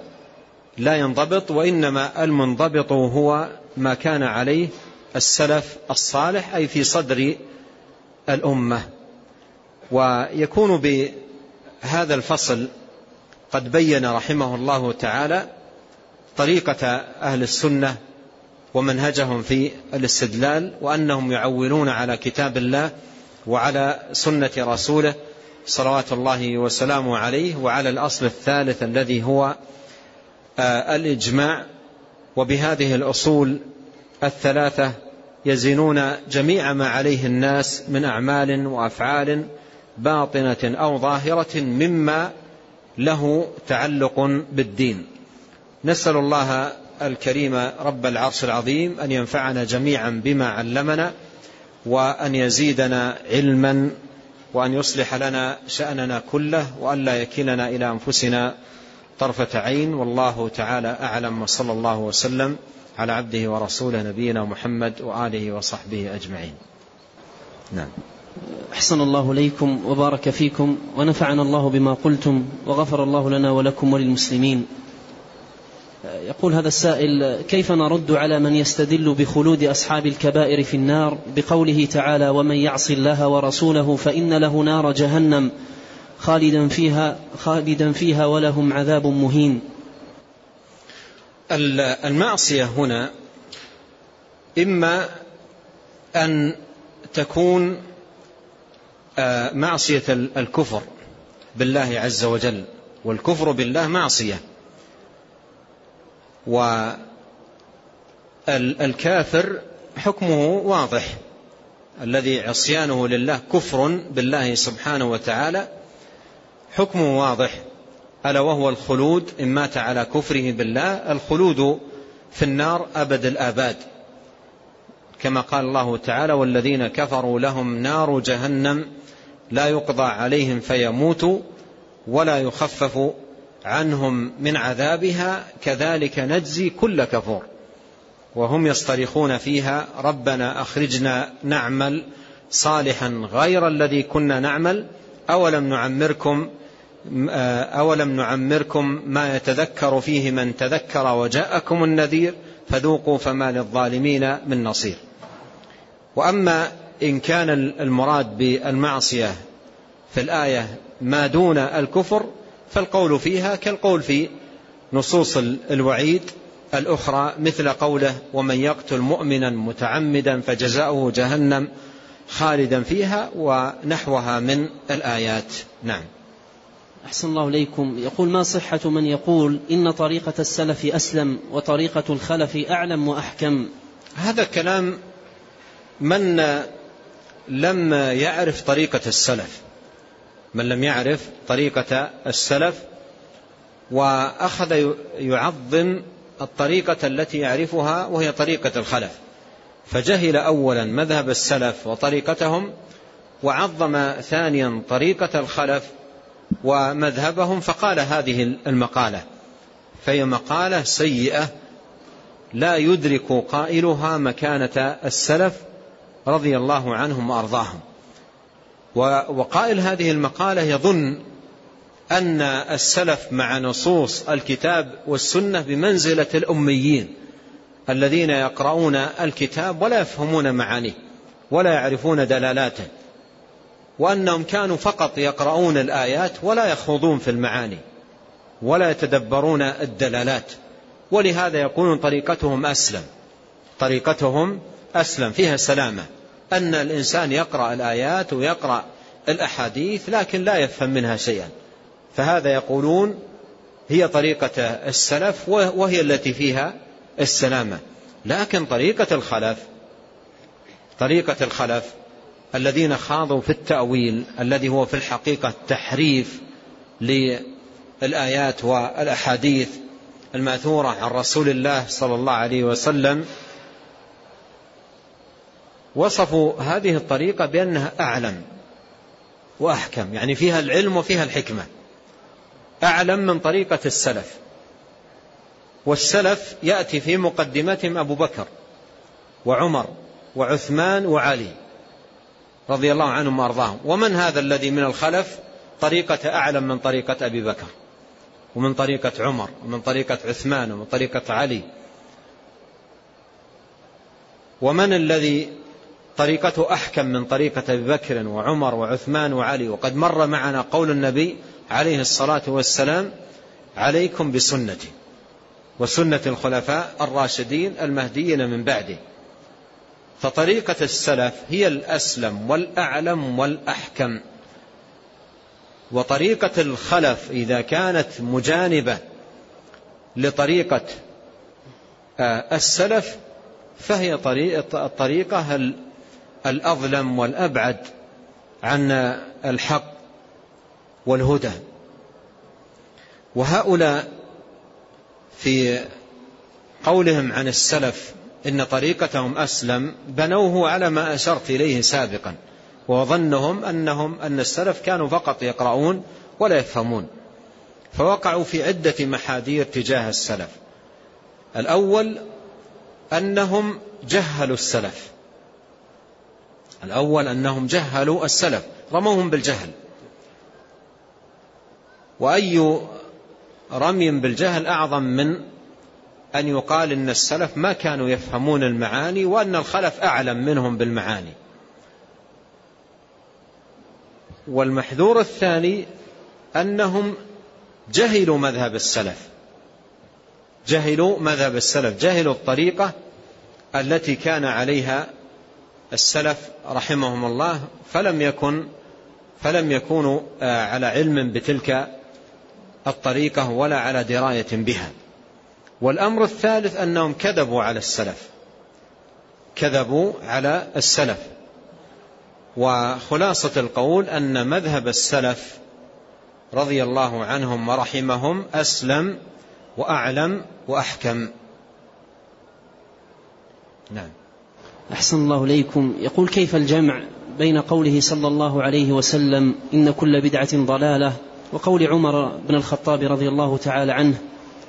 لا ينضبط وإنما المنضبط هو ما كان عليه السلف الصالح أي في صدر الأمة. ويكون بهذا الفصل قد بين رحمه الله تعالى طريقة أهل السنة ومنهجهم في الاستدلال وأنهم يعولون على كتاب الله وعلى سنة رسوله صلوات الله وسلامه عليه وعلى الأصل الثالث الذي هو آه، الإجماع. وبهذه الأصول الثلاثة يزنون جميع ما عليه الناس من أعمال وأفعال باطنة أو ظاهرة مما له تعلق بالدين. نسأل الله الكريم رب العرش العظيم أن ينفعنا جميعا بما علمنا وأن يزيدنا علما وأن يصلح لنا شأننا كله وأن لا يكلنا إلى أنفسنا طرفة عين. والله تعالى أعلم. وصلى الله وسلم على عبده ورسوله نبينا محمد وآله وصحبه أجمعين. نعم. أحسن الله ليكم وبارك فيكم ونفعنا الله بما قلتم وغفر الله لنا ولكم وللمسلمين. يقول هذا السائل كيف نرد على من يستدل بخلود أصحاب الكبائر في النار بقوله تعالى ومن يعص الله ورسوله فإن له نار جهنم خالدا فيها خالدا فيها ولهم عذاب مهين المعصية هنا إما أن تكون آه، معصية الكفر بالله عز وجل والكفر بالله معصية. والكافر حكمه واضح الذي عصيانه لله كفر بالله سبحانه وتعالى حكمه واضح. ألا وهو الخلود إن مات على كفره بالله الخلود في النار أبد الآباد. كما قال الله تعالى والذين كفروا لهم نار جهنم لا يقضى عليهم فيموتوا ولا يخفف عنهم من عذابها كذلك نجزي كل كفور. وهم يصطرخون فيها ربنا أخرجنا نعمل صالحا غير الذي كنا نعمل أولم نعمركم أولم نعمركم ما يتذكر فيه من تذكر وجاءكم النذير فذوقوا فما للظالمين من نصير. وأما إن كان المراد بالمعصية في الآية ما دون الكفر فالقول فيها كالقول في نصوص الوعيد الأخرى مثل قوله ومن يقتل مؤمنا متعمدا فجزاؤه جهنم خالدا فيها ونحوها من الآيات. نعم. أحسن الله إليكم. يقول ما صحة من يقول إن طريقة السلف أسلم وطريقة الخلف أعلم وأحكم. هذا كلام من لم يعرف طريقة السلف. من لم يعرف طريقة السلف وأخذ يعظم الطريقة التي يعرفها وهي طريقة الخلف. فجهل أولا مذهب السلف وطريقتهم وعظم ثانيا طريقة الخلف ومذهبهم فقال هذه المقالة فهي مقالة سيئة لا يدرك قائلها مكانة السلف رضي الله عنهم وأرضاهم. وقائل هذه المقالة يظن أن السلف مع نصوص الكتاب والسنة بمنزلة الأميين الذين يقرؤون الكتاب ولا يفهمون معانيه ولا يعرفون دلالاته وأنهم كانوا فقط يقرؤون الآيات ولا يخوضون في المعاني ولا يتدبرون الدلالات. ولهذا يكون طريقتهم أسلم. طريقتهم أسلم فيها سلامة. أن الإنسان يقرأ الآيات ويقرأ الأحاديث لكن لا يفهم منها شيئا. فهذا يقولون هي طريقة السلف وهي التي فيها السلامة. لكن طريقة الخلف طريقة الخلف الذين خاضوا في التأويل الذي هو في الحقيقة تحريف للآيات والأحاديث المأثورة عن رسول الله صلى الله عليه وسلم وصفوا هذه الطريقة بأنها أعلم وأحكم يعني فيها العلم وفيها الحكمة. أعلم من طريقة السلف. والسلف يأتي في مقدمتهم أبو بكر وعمر وعثمان وعلي. رضي الله عنهم وأرضاهم. ومن هذا الذي من الخلف؟ طريقة أعلم من طريقة أبي بكر ومن طريقة عمر ومن طريقة عثمان ومن طريقة علي. ومن الذي طريقته أحكم من طريقة أبي بكر وعمر وعثمان وعلي؟ وقد مر معنا قول النبي عليه الصلاة والسلام عليكم بسنتي وسنة الخلفاء الراشدين المهديين من بعده. فطريقة السلف هي الأسلم والأعلم والأحكم. وطريقة الخلف إذا كانت مجانبة لطريقة آه، السلف فهي الطريقة الأظلم والأبعد عن الحق والهدى. وهؤلاء في قولهم عن السلف إن طريقتهم أسلم بنوه على ما أشرت إليه سابقا وظنهم أنهم أن السلف كانوا فقط يقرؤون ولا يفهمون. فوقعوا في عدة محاذير تجاه السلف. الأول أنهم جهلوا السلف. الأول أنهم جهلوا السلف رموهم بالجهل. وأي رمي بالجهل أعظم من أن يقال إن السلف ما كانوا يفهمون المعاني وأن الخلف أعلم منهم بالمعاني. والمحذور الثاني أنهم جهلوا مذهب السلف. جهلوا مذهب السلف. جهلوا الطريقة التي كان عليها السلف رحمهم الله فلم يكن فلم يكونوا آه، على علم بتلك الطريقة ولا على دراية بها. والأمر الثالث أنهم كذبوا على السلف. كذبوا على السلف. وخلاصة القول أن مذهب السلف رضي الله عنهم ورحمهم أسلم وأعلم وأحكم. نعم. أحسن الله إليكم. يقول كيف الجمع بين قوله صلى الله عليه وسلم إن كل بدعة ضلالة وقول عمر بن الخطاب رضي الله تعالى عنه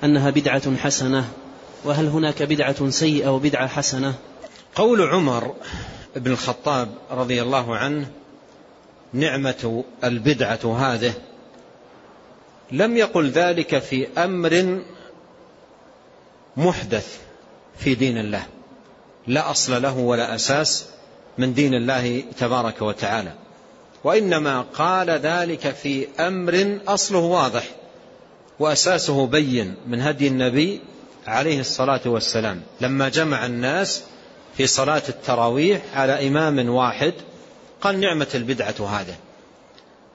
أنها بدعة حسنة وهل هناك بدعة سيئة وبدعة حسنة؟ قول عمر بن الخطاب رضي الله عنه نعمة البدعة هذه لم يقل ذلك في أمر محدث في دين الله لا أصل له ولا أساس من دين الله تبارك وتعالى وإنما قال ذلك في أمر أصله واضح. وأساسه بين من هدي النبي عليه الصلاة والسلام. لما جمع الناس في صلاة التراويح على إمام واحد قال نعمة البدعة هذا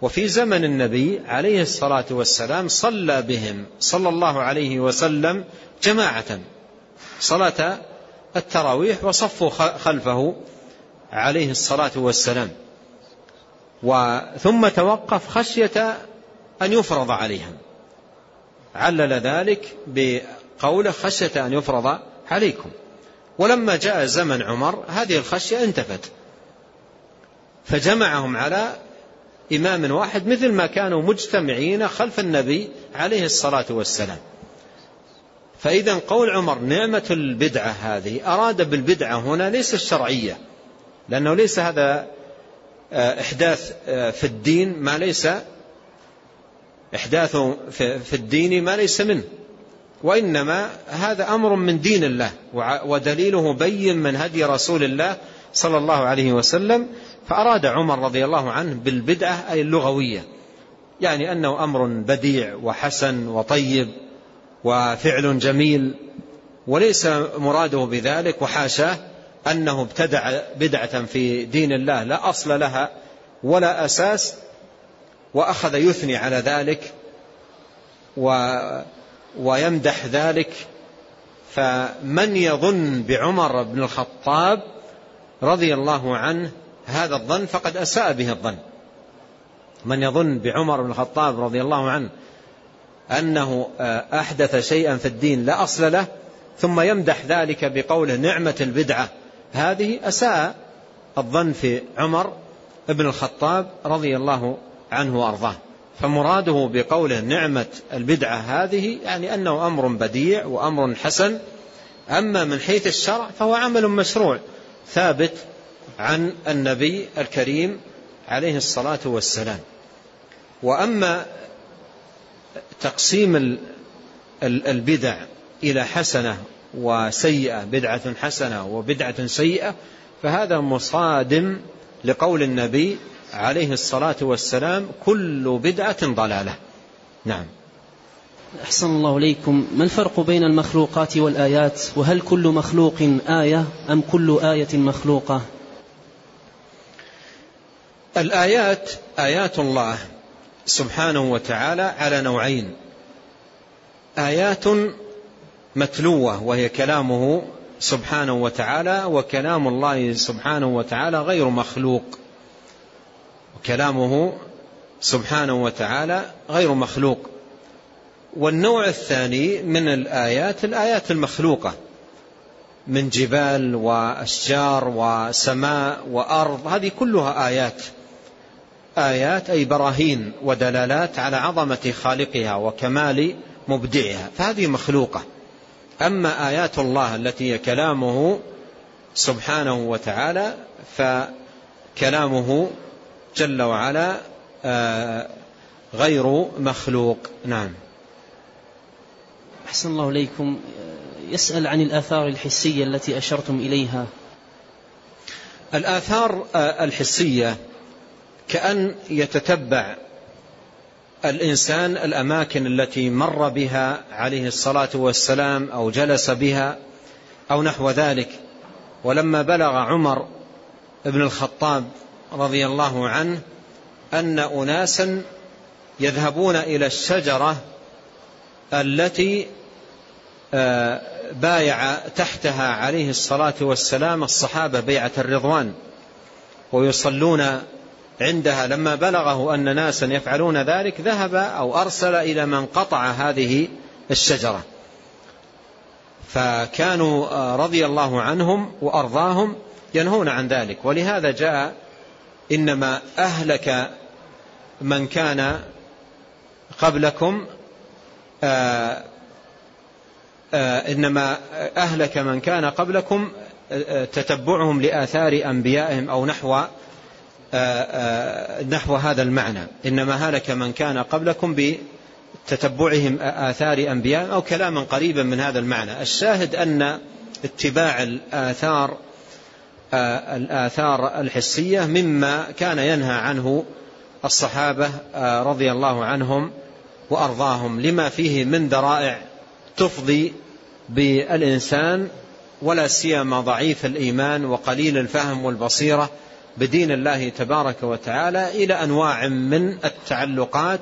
وفي زمن النبي عليه الصلاة والسلام صلى بهم صلى الله عليه وسلم جماعة صلاة التراويح وصفوا خلفه عليه الصلاة والسلام. ثم توقف خشية أن يفرض عليهم. علل ذلك بقوله خشية أن يفرض عليكم. ولما جاء زمن عمر هذه الخشية انتفت. فجمعهم على إمام واحد مثل ما كانوا مجتمعين خلف النبي عليه الصلاة والسلام. فإذا قول عمر نعمة البدعة هذه أراد بالبدعة هنا ليس الشرعية لأنه ليس هذا آه، إحداث آه، في الدين ما ليس إحداث في الدين ما ليس منه وإنما هذا أمر من دين الله ودليله بين من هدي رسول الله صلى الله عليه وسلم فأراد عمر رضي الله عنه بالبدعة أي اللغوية يعني أنه أمر بديع وحسن وطيب وفعل جميل وليس مراده بذلك وحاشاه أنه ابتدع بدعة في دين الله لا أصل لها ولا أساس وأخذ يثني على ذلك و ويمدح ذلك فمن يظن بعمر بن الخطاب رضي الله عنه هذا الظن فقد أساء به الظن. من يظن بعمر بن الخطاب رضي الله عنه أنه أحدث شيئا في الدين لا أصل له ثم يمدح ذلك بقوله نعمة البدعة هذه أساء الظن في عمر بن الخطاب رضي الله عنه وأرضاه. فمراده بقوله نعمة البدعة هذه يعني أنه أمر بديع وأمر حسن. أما من حيث الشرع فهو عمل مشروع ثابت عن النبي الكريم عليه الصلاة والسلام. وأما تقسيم البدع إلى حسنة وسيئة بدعة حسنة وبدعة سيئة فهذا مصادم لقول النبي عليه الصلاة والسلام كل بدعة ضلالة. نعم. أحسن الله إليكم. ما الفرق بين المخلوقات والآيات؟ وهل كل مخلوق آية أم كل آية مخلوقة؟ الآيات آيات الله سبحانه وتعالى على نوعين. آيات متلوة وهي كلامه سبحانه وتعالى وكلام الله سبحانه وتعالى غير مخلوق. كلامه سبحانه وتعالى غير مخلوق. والنوع الثاني من الآيات الآيات المخلوقة من جبال وأشجار وسماء وأرض هذه كلها آيات. آيات أي براهين ودلالات على عظمة خالقها وكمال مبدعها فهذه مخلوقة. أما آيات الله التي هي كلامه سبحانه وتعالى فكلامه جل وعلا آه، غير مخلوق. نعم. أحسن الله إليكم. يسأل عن الآثار الحسية التي أشرتم إليها. الآثار آه، الحسية كأن يتتبع الإنسان الأماكن التي مر بها عليه الصلاة والسلام أو جلس بها أو نحو ذلك. ولما بلغ عمر بن الخطاب رضي الله عنه أن أناسا يذهبون إلى الشجرة التي آه، بايع تحتها عليه الصلاة والسلام الصحابة بيعة الرضوان ويصلون عندها. لما بلغه أن ناسا يفعلون ذلك ذهب أو أرسل إلى من قطع هذه الشجرة. فكانوا آه، رضي الله عنهم وأرضاهم ينهون عن ذلك. ولهذا جاء إنما أهلك من كان قبلكم آه، آه، إنما أهلك من كان قبلكم تتبعهم لآثار أنبيائهم أو نحو آه، آه، نحو هذا المعنى. إنما هلك من كان قبلكم بتتبعهم آثار أنبياء أو كلاما قريبا من هذا المعنى. الشاهد أن اتباع الآثار آه، الآثار الحسية مما كان ينهى عنه الصحابة رضي الله عنهم وأرضاهم لما فيه من ذرائع تفضي بالإنسان ولا سيما ضعيف الإيمان وقليل الفهم والبصيرة بدين الله تبارك وتعالى إلى أنواع من التعلقات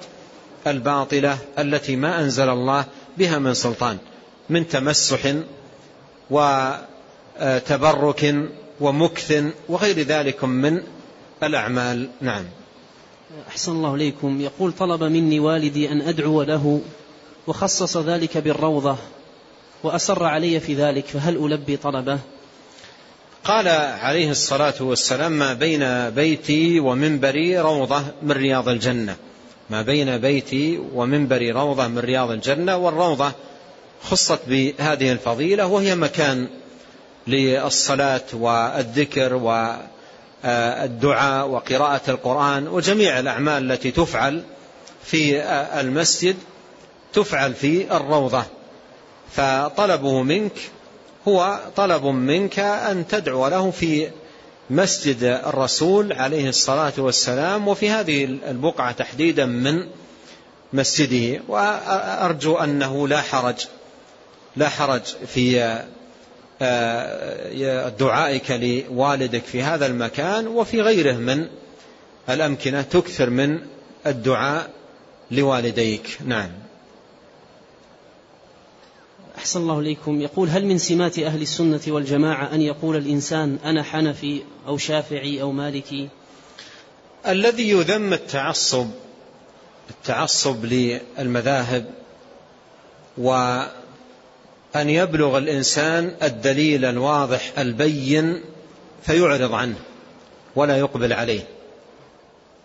الباطلة التي ما أنزل الله بها من سلطان من تمسح وتبرك ومكث وغير ذلك من الأعمال. نعم. أحسن الله إليكم. يقول طلب مني والدي أن أدعو له وخصص ذلك بالروضة وأسر علي في ذلك فهل ألبي طلبه؟ قال عليه الصلاة والسلام ما بين بيتي ومنبري روضة من رياض الجنة. ما بين بيتي ومنبري روضة من رياض الجنة والروضة خصت بهذه الفضيلة وهي مكان للصلاة والذكر والدعاء وقراءة القرآن وجميع الأعمال التي تفعل في المسجد تفعل في الروضة. فطلبه منك هو طلب منك أن تدعو له في مسجد الرسول عليه الصلاة والسلام وفي هذه البقعة تحديدا من مسجده. وأرجو أنه لا حرج لا حرج في دعائك لوالدك في هذا المكان وفي غيره من الأمكنة تكثر من الدعاء لوالديك. نعم. أحسن الله إليكم. يقول هل من سمات أهل السنة والجماعة أن يقول الإنسان أنا حنفي أو شافعي أو مالكي؟ الذي يذم التعصب التعصب للمذاهب وأن يبلغ الإنسان الدليل الواضح البين فيعرض عنه ولا يقبل عليه.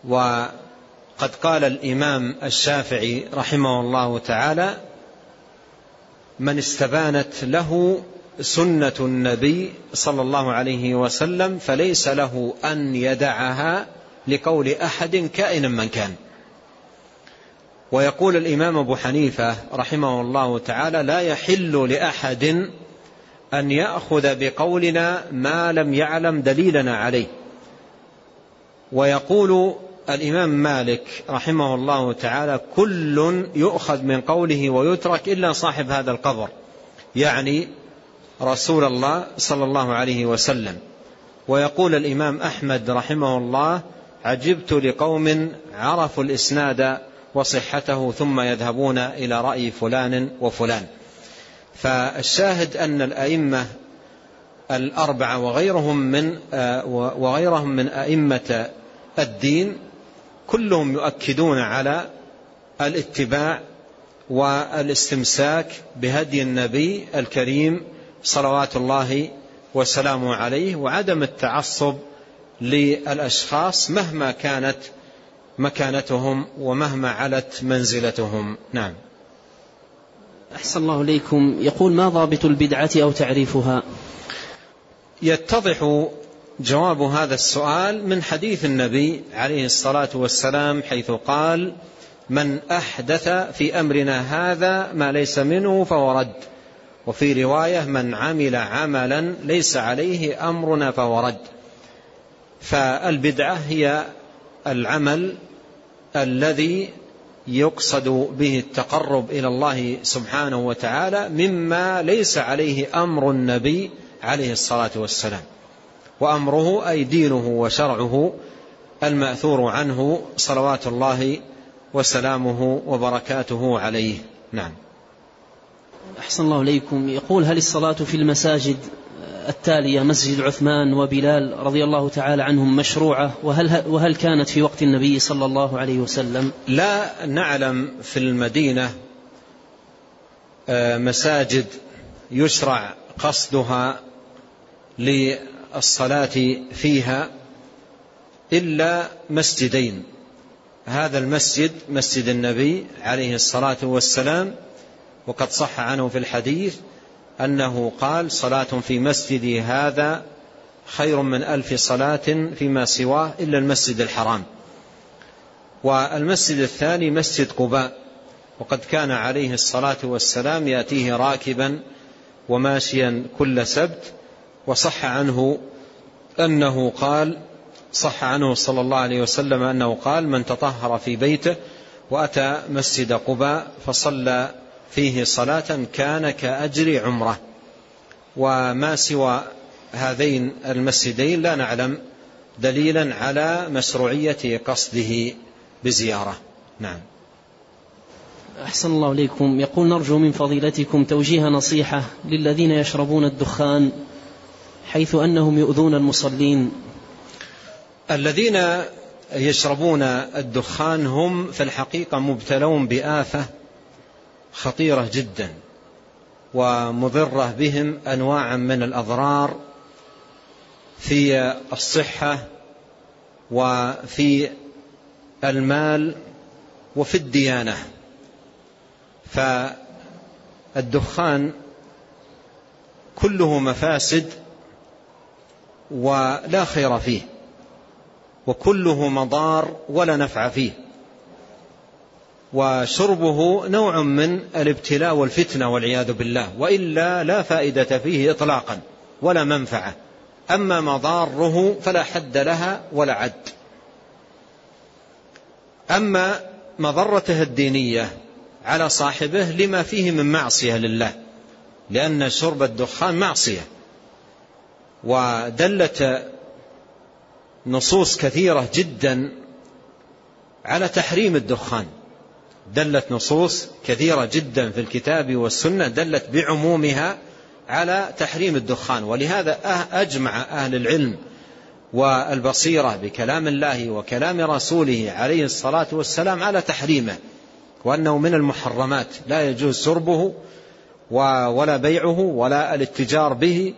وقد قال الإمام الشافعي رحمه الله تعالى من استبانت له سنة النبي صلى الله عليه وسلم فليس له أن يدعها لقول أحد كائنا من كان. ويقول الإمام أبو حنيفة رحمه الله تعالى لا يحل لأحد أن يأخذ بقولنا ما لم يعلم دليلنا عليه. ويقول الإمام مالك رحمه الله تعالى كل يؤخذ من قوله ويترك إلا صاحب هذا القبر. يعني رسول الله صلى الله عليه وسلم. ويقول الإمام أحمد رحمه الله عجبت لقوم عرفوا الإسناد وصحته ثم يذهبون إلى رأي فلان وفلان. فالشاهد أن الأئمة الأربعة وغيرهم من وغيرهم من أئمة الدين كلهم يؤكدون على الاتباع والاستمساك بهدي النبي الكريم صلوات الله وسلامه عليه وعدم التعصب للأشخاص مهما كانت مكانتهم ومهما علت منزلتهم. نعم. أحسن الله إليكم. يقول ما ضابط البدعة أو تعريفها؟ يتضح جواب هذا السؤال من حديث النبي عليه الصلاة والسلام حيث قال من أحدث في أمرنا هذا ما ليس منه فهو رد وفي رواية من عمل عملا ليس عليه أمرنا فهو رد. فالبدعة هي العمل الذي يقصد به التقرب إلى الله سبحانه وتعالى مما ليس عليه أمر النبي عليه الصلاة والسلام. وأمره أي دينه وشرعه المأثور عنه صلوات الله وسلامه وبركاته عليه. نعم. أحسن الله إليكم. يقول هل الصلاة في المساجد التالية مسجد عثمان وبلال رضي الله تعالى عنهم مشروعة وهل, وهل كانت في وقت النبي صلى الله عليه وسلم؟ لا نعلم في المدينة آه، مساجد يشرع قصدها للصلاة فيها إلا مسجدين. هذا المسجد مسجد النبي عليه الصلاة والسلام وقد صح عنه في الحديث أنه قال صلاة في مسجدي هذا خير من ألف صلاة فيما سواه إلا المسجد الحرام. والمسجد الثاني مسجد قباء وقد كان عليه الصلاة والسلام يأتيه راكبا وماشيا كل سبت وصح عنه أنه قال صح عنه صلى الله عليه وسلم أنه قال من تطهر في بيته وأتى مسجد قباء فصلى فيه صلاة كان كأجر عمرة. وما سوى هذين المسجدين لا نعلم دليلا على مشروعية قصده بزيارة. نعم. أحسن الله إليكم يقول نرجو من فضيلتكم توجيه نصيحة للذين يشربون الدخان حيث أنهم يؤذون المصلين. الذين يشربون الدخان هم في الحقيقة مبتلون بآفة خطيرة جدا ومضرة بهم أنواعا من الأضرار في الصحة وفي المال وفي الديانة. فالدخان كله مفاسد ولا خير فيه وكله مضار ولا نفع فيه. وشربه نوع من الابتلاء والفتنة والعياذ بالله وإلا لا فائدة فيه إطلاقا ولا منفعة. أما مضاره فلا حد لها ولا عد. أما مضرته الدينية على صاحبه لما فيه من معصية لله لأن شرب الدخان معصية. ودلت نصوص كثيرة جدا على تحريم الدخان. دلت نصوص كثيرة جدا في الكتاب والسنة دلت بعمومها على تحريم الدخان. ولهذا أه- أجمع أهل العلم والبصيرة بكلام الله وكلام رسوله عليه الصلاة والسلام على تحريمه وأنه من المحرمات. لا يجوز شربه ولا بيعه ولا الاتجار به.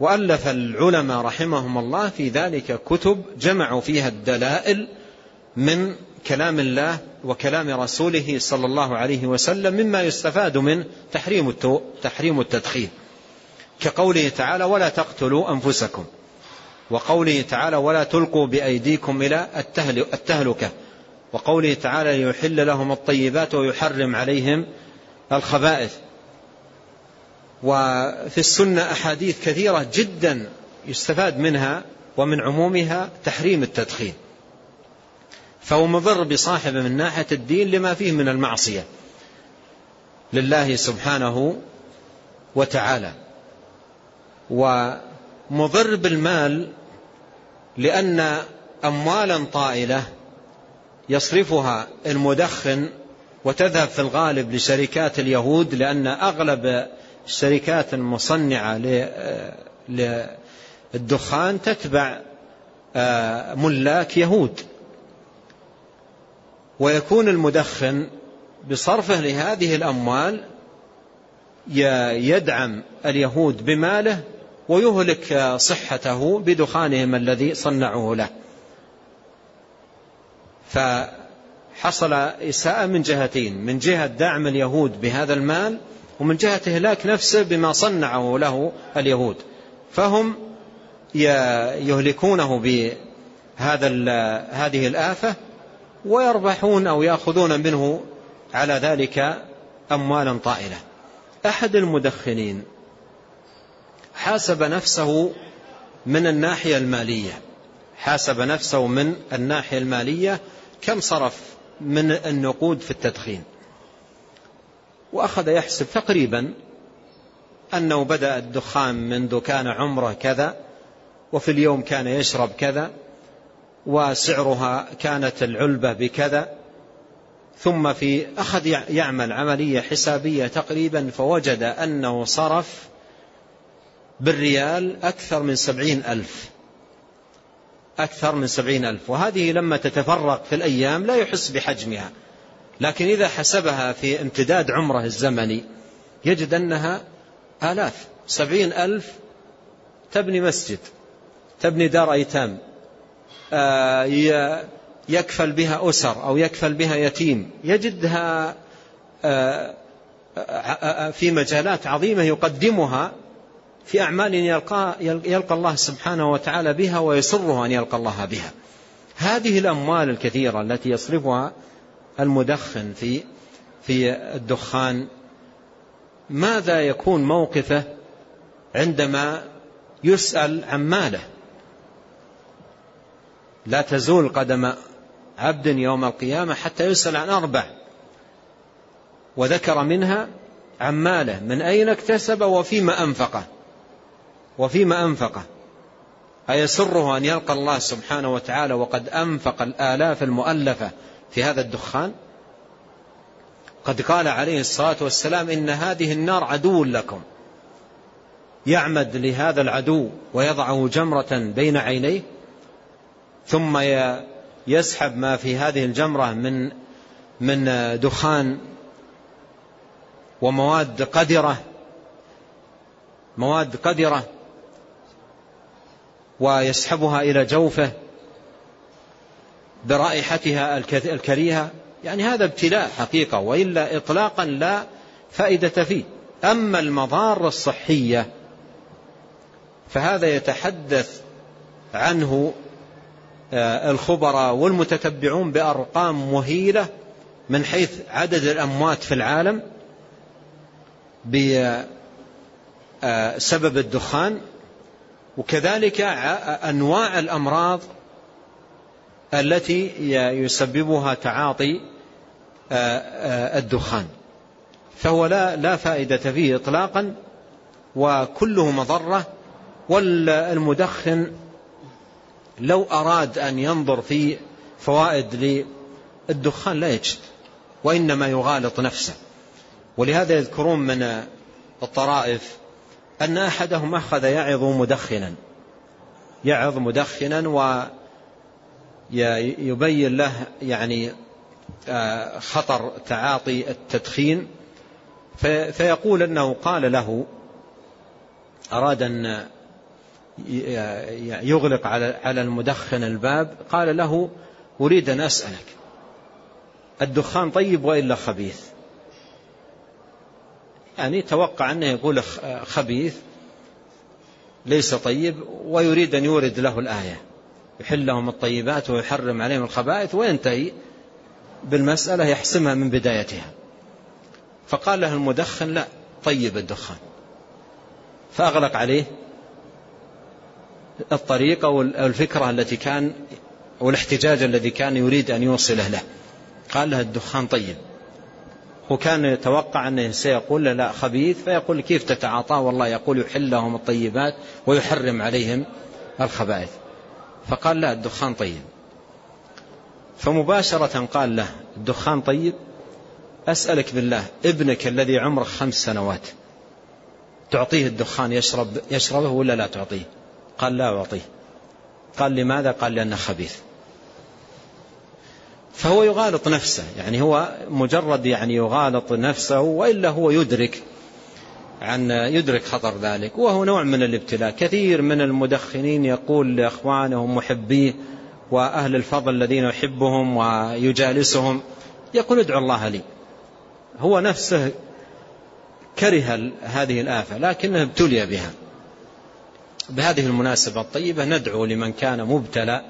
وألف العلماء رحمهم الله في ذلك كتب جمعوا فيها الدلائل من كلام الله وكلام رسوله صلى الله عليه وسلم مما يستفاد من تحريم تحريم التدخين. كقوله تعالى ولا تقتلوا أنفسكم وقوله تعالى ولا تلقوا بأيديكم إلى التهلكة وقوله تعالى ليحل لهم الطيبات ويحرم عليهم الخبائث وفي السنة أحاديث كثيرة جدا يستفاد منها ومن عمومها تحريم التدخين. فهو مضر بصاحبه من ناحية الدين لما فيه من المعصية. لله سبحانه وتعالى. ومضر بالمال لأن أموالا طائلة يصرفها المدخن وتذهب في الغالب لشركات اليهود لأن أغلب الشركات المصنعة للدخان تتبع آه، ملاك يهود. ويكون المدخن بصرفه لهذه الأموال يدعم اليهود بماله ويهلك صحته بدخانهم الذي صنعوه له. فحصل إساءة من جهتين من جهة دعم اليهود بهذا المال ومن جهة إهلاك نفسه بما صنعه له اليهود. فهم يهلكونه بهذا هذه الآفة ويربحون أو يأخذون منه على ذلك أموالا طائلة. أحد المدخنين حاسب نفسه من الناحية المالية. حاسب نفسه من الناحية المالية كم صرف من النقود في التدخين. وأخذ يحسب تقريبا أنه بدأ الدخان منذ كان عمرة كذا وفي اليوم كان يشرب كذا وسعرها كانت العلبة بكذا ثم في أخذ يعمل عملية حسابية تقريبا فوجد أنه صرف بالريال أكثر من سبعين ألف. أكثر من سبعين ألف. وهذه لما تتفرق في الأيام لا يحس بحجمها. لكن إذا حسبها في امتداد عمره الزمني يجد أنها آلاف. سبعين ألف تبني مسجد تبني دار أيتام. يكفل بها أسر أو يكفل بها يتيم. يجدها آه، آه، في مجالات عظيمة يقدمها في أعمال يلقى, يلقى الله سبحانه وتعالى بها ويسره أن يلقى الله بها. هذه الأموال الكثيرة التي يصرفها المدخن في في الدخان ماذا يكون موقفه عندما يسأل عن ماله؟ لا تزول قدم عبد يوم القيامة حتى يسأل عن أربع. وذكر منها عن ماله من أين اكتسب وفيما أنفقه. وفيما أنفقه. أيسره أن يلقى الله سبحانه وتعالى وقد أنفق الآلاف المؤلفة في هذا الدخان؟ قد قال عليه الصلاة والسلام إن هذه النار عدو لكم. يعمد لهذا العدو ويضعه جمرة بين عينيه ثم يسحب ما في هذه الجمرة من من دخان ومواد قدرة مواد قدرة ويسحبها إلى جوفه برائحتها الكريهة. يعني هذا ابتلاء حقيقة وإلا إطلاقا لا فائدة فيه. أما المضار الصحية فهذا يتحدث عنه الخبراء والمتتبعون بأرقام مهيلة من حيث عدد الأموات في العالم بسبب آه، الدخان وكذلك أنواع الأمراض التي يسببها تعاطي آه، الدخان. فهو لا لا فائدة فيه إطلاقا وكله مضرة والمدخن لو أراد أن ينظر في فوائد للدخان لا يجد وإنما يغالط نفسه. ولهذا يذكرون من الطرائف أن أحدهم أخذ يعظ مدخنا يعظ مدخنا ويبين له يعني آه، خطر تعاطي التدخين. فيقول أنه قال له أراد أن يغلق على المدخن الباب قال له أريد أن أسألك الدخان طيب وإلا خبيث؟ يعني توقع أنه يقول خبيث ليس طيب ويريد أن يورد له الآية. يحل لهم الطيبات ويحرم عليهم الخبائث وينتهي بالمسألة يحسمها من بدايتها. فقال له المدخن لا طيب الدخان. فأغلق عليه الطريقة والفكرة التي كان والاحتجاج الذي كان يريد أن يوصله له. قال له الدخان طيب. وكان يتوقع أنه سيقول له لا خبيث فيقول كيف تتعاطاه؟ والله يقول يحل لهم الطيبات ويحرم عليهم الخبائث. فقال لا الدخان طيب. فمباشرة قال له الدخان طيب؟ أسألك بالله ابنك الذي عمره خمس سنوات تعطيه الدخان يشرب يشربه ولا لا تعطيه؟ قال لا أعطيه. قال لماذا؟ قال لأنه خبيث. فهو يغالط نفسه. يعني هو مجرد يعني يغالط نفسه وإلا هو يدرك عن يدرك خطر ذلك. وهو نوع من الابتلاء. كثير من المدخنين يقول لأخوانهم محبيه وأهل الفضل الذين يحبهم ويجالسهم يقول ادعو الله لي. هو نفسه كره هذه الآفة لكنه ابتلي بها. بهذه المناسبة الطيبة ندعو لمن كان مبتلى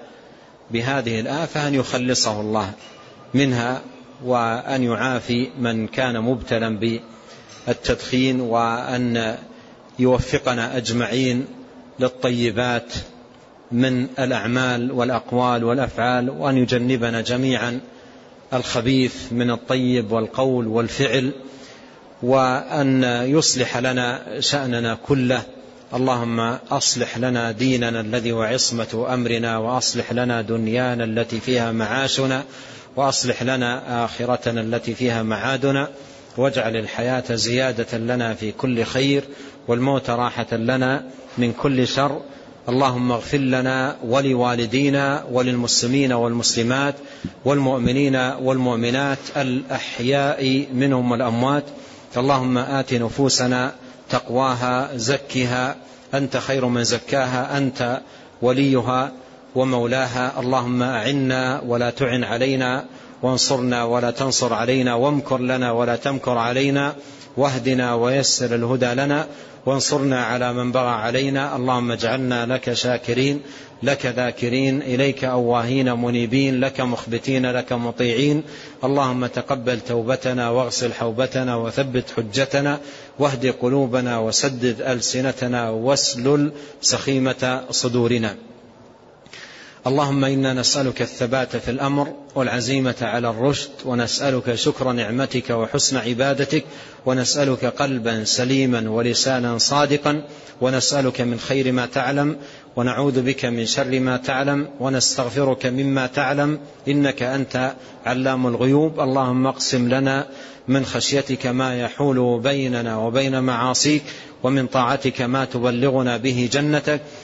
بهذه الآفة أن يخلصه الله منها وأن يعافي من كان مبتلا بالتدخين وأن يوفقنا أجمعين للطيبات من الأعمال والأقوال والأفعال وأن يجنبنا جميعا الخبيث من الطيب والقول والفعل وأن يصلح لنا شأننا كله اللهم أصلح لنا ديننا الذي وعصمة أمرنا وأصلح لنا دنيانا التي فيها معاشنا وأصلح لنا آخرتنا التي فيها معادنا. واجعل الحياة زيادة لنا في كل خير والموت راحة لنا من كل شر. اللهم اغفر لنا ولوالدينا وللمسلمين والمسلمات والمؤمنين والمؤمنات الأحياء منهم والأموات. اللهم آت نفوسنا تقواها زكها أنت خير من زكاها أنت وليها ومولاها. اللهم أعنا ولا تعن علينا وانصرنا ولا تنصر علينا وامكر لنا ولا تمكر علينا. واهدنا ويسر الهدى لنا وانصرنا على من بغى علينا. اللهم اجعلنا لك شاكرين لك ذاكرين إليك أواهين منيبين لك مخبتين لك مطيعين. اللهم تقبل توبتنا واغسل حوبتنا وثبت حجتنا واهد قلوبنا وسدد ألسنتنا واسلل سخيمة صدورنا. اللهم إنا نسألك الثبات في الأمر والعزيمة على الرشد ونسألك شكر نعمتك وحسن عبادتك ونسألك قلبا سليما ولسانا صادقا ونسألك من خير ما تعلم ونعوذ بك من شر ما تعلم ونستغفرك مما تعلم إنك أنت علام الغيوب. اللهم اقسم لنا من خشيتك ما يحول بيننا وبين معاصيك ومن طاعتك ما تبلغنا به جنتك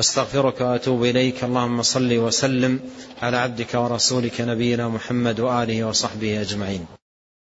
أستغفرك وأتوب إليك. اللهم صل وسلم على عبدك ورسولك نبينا محمد وآله وصحبه أجمعين.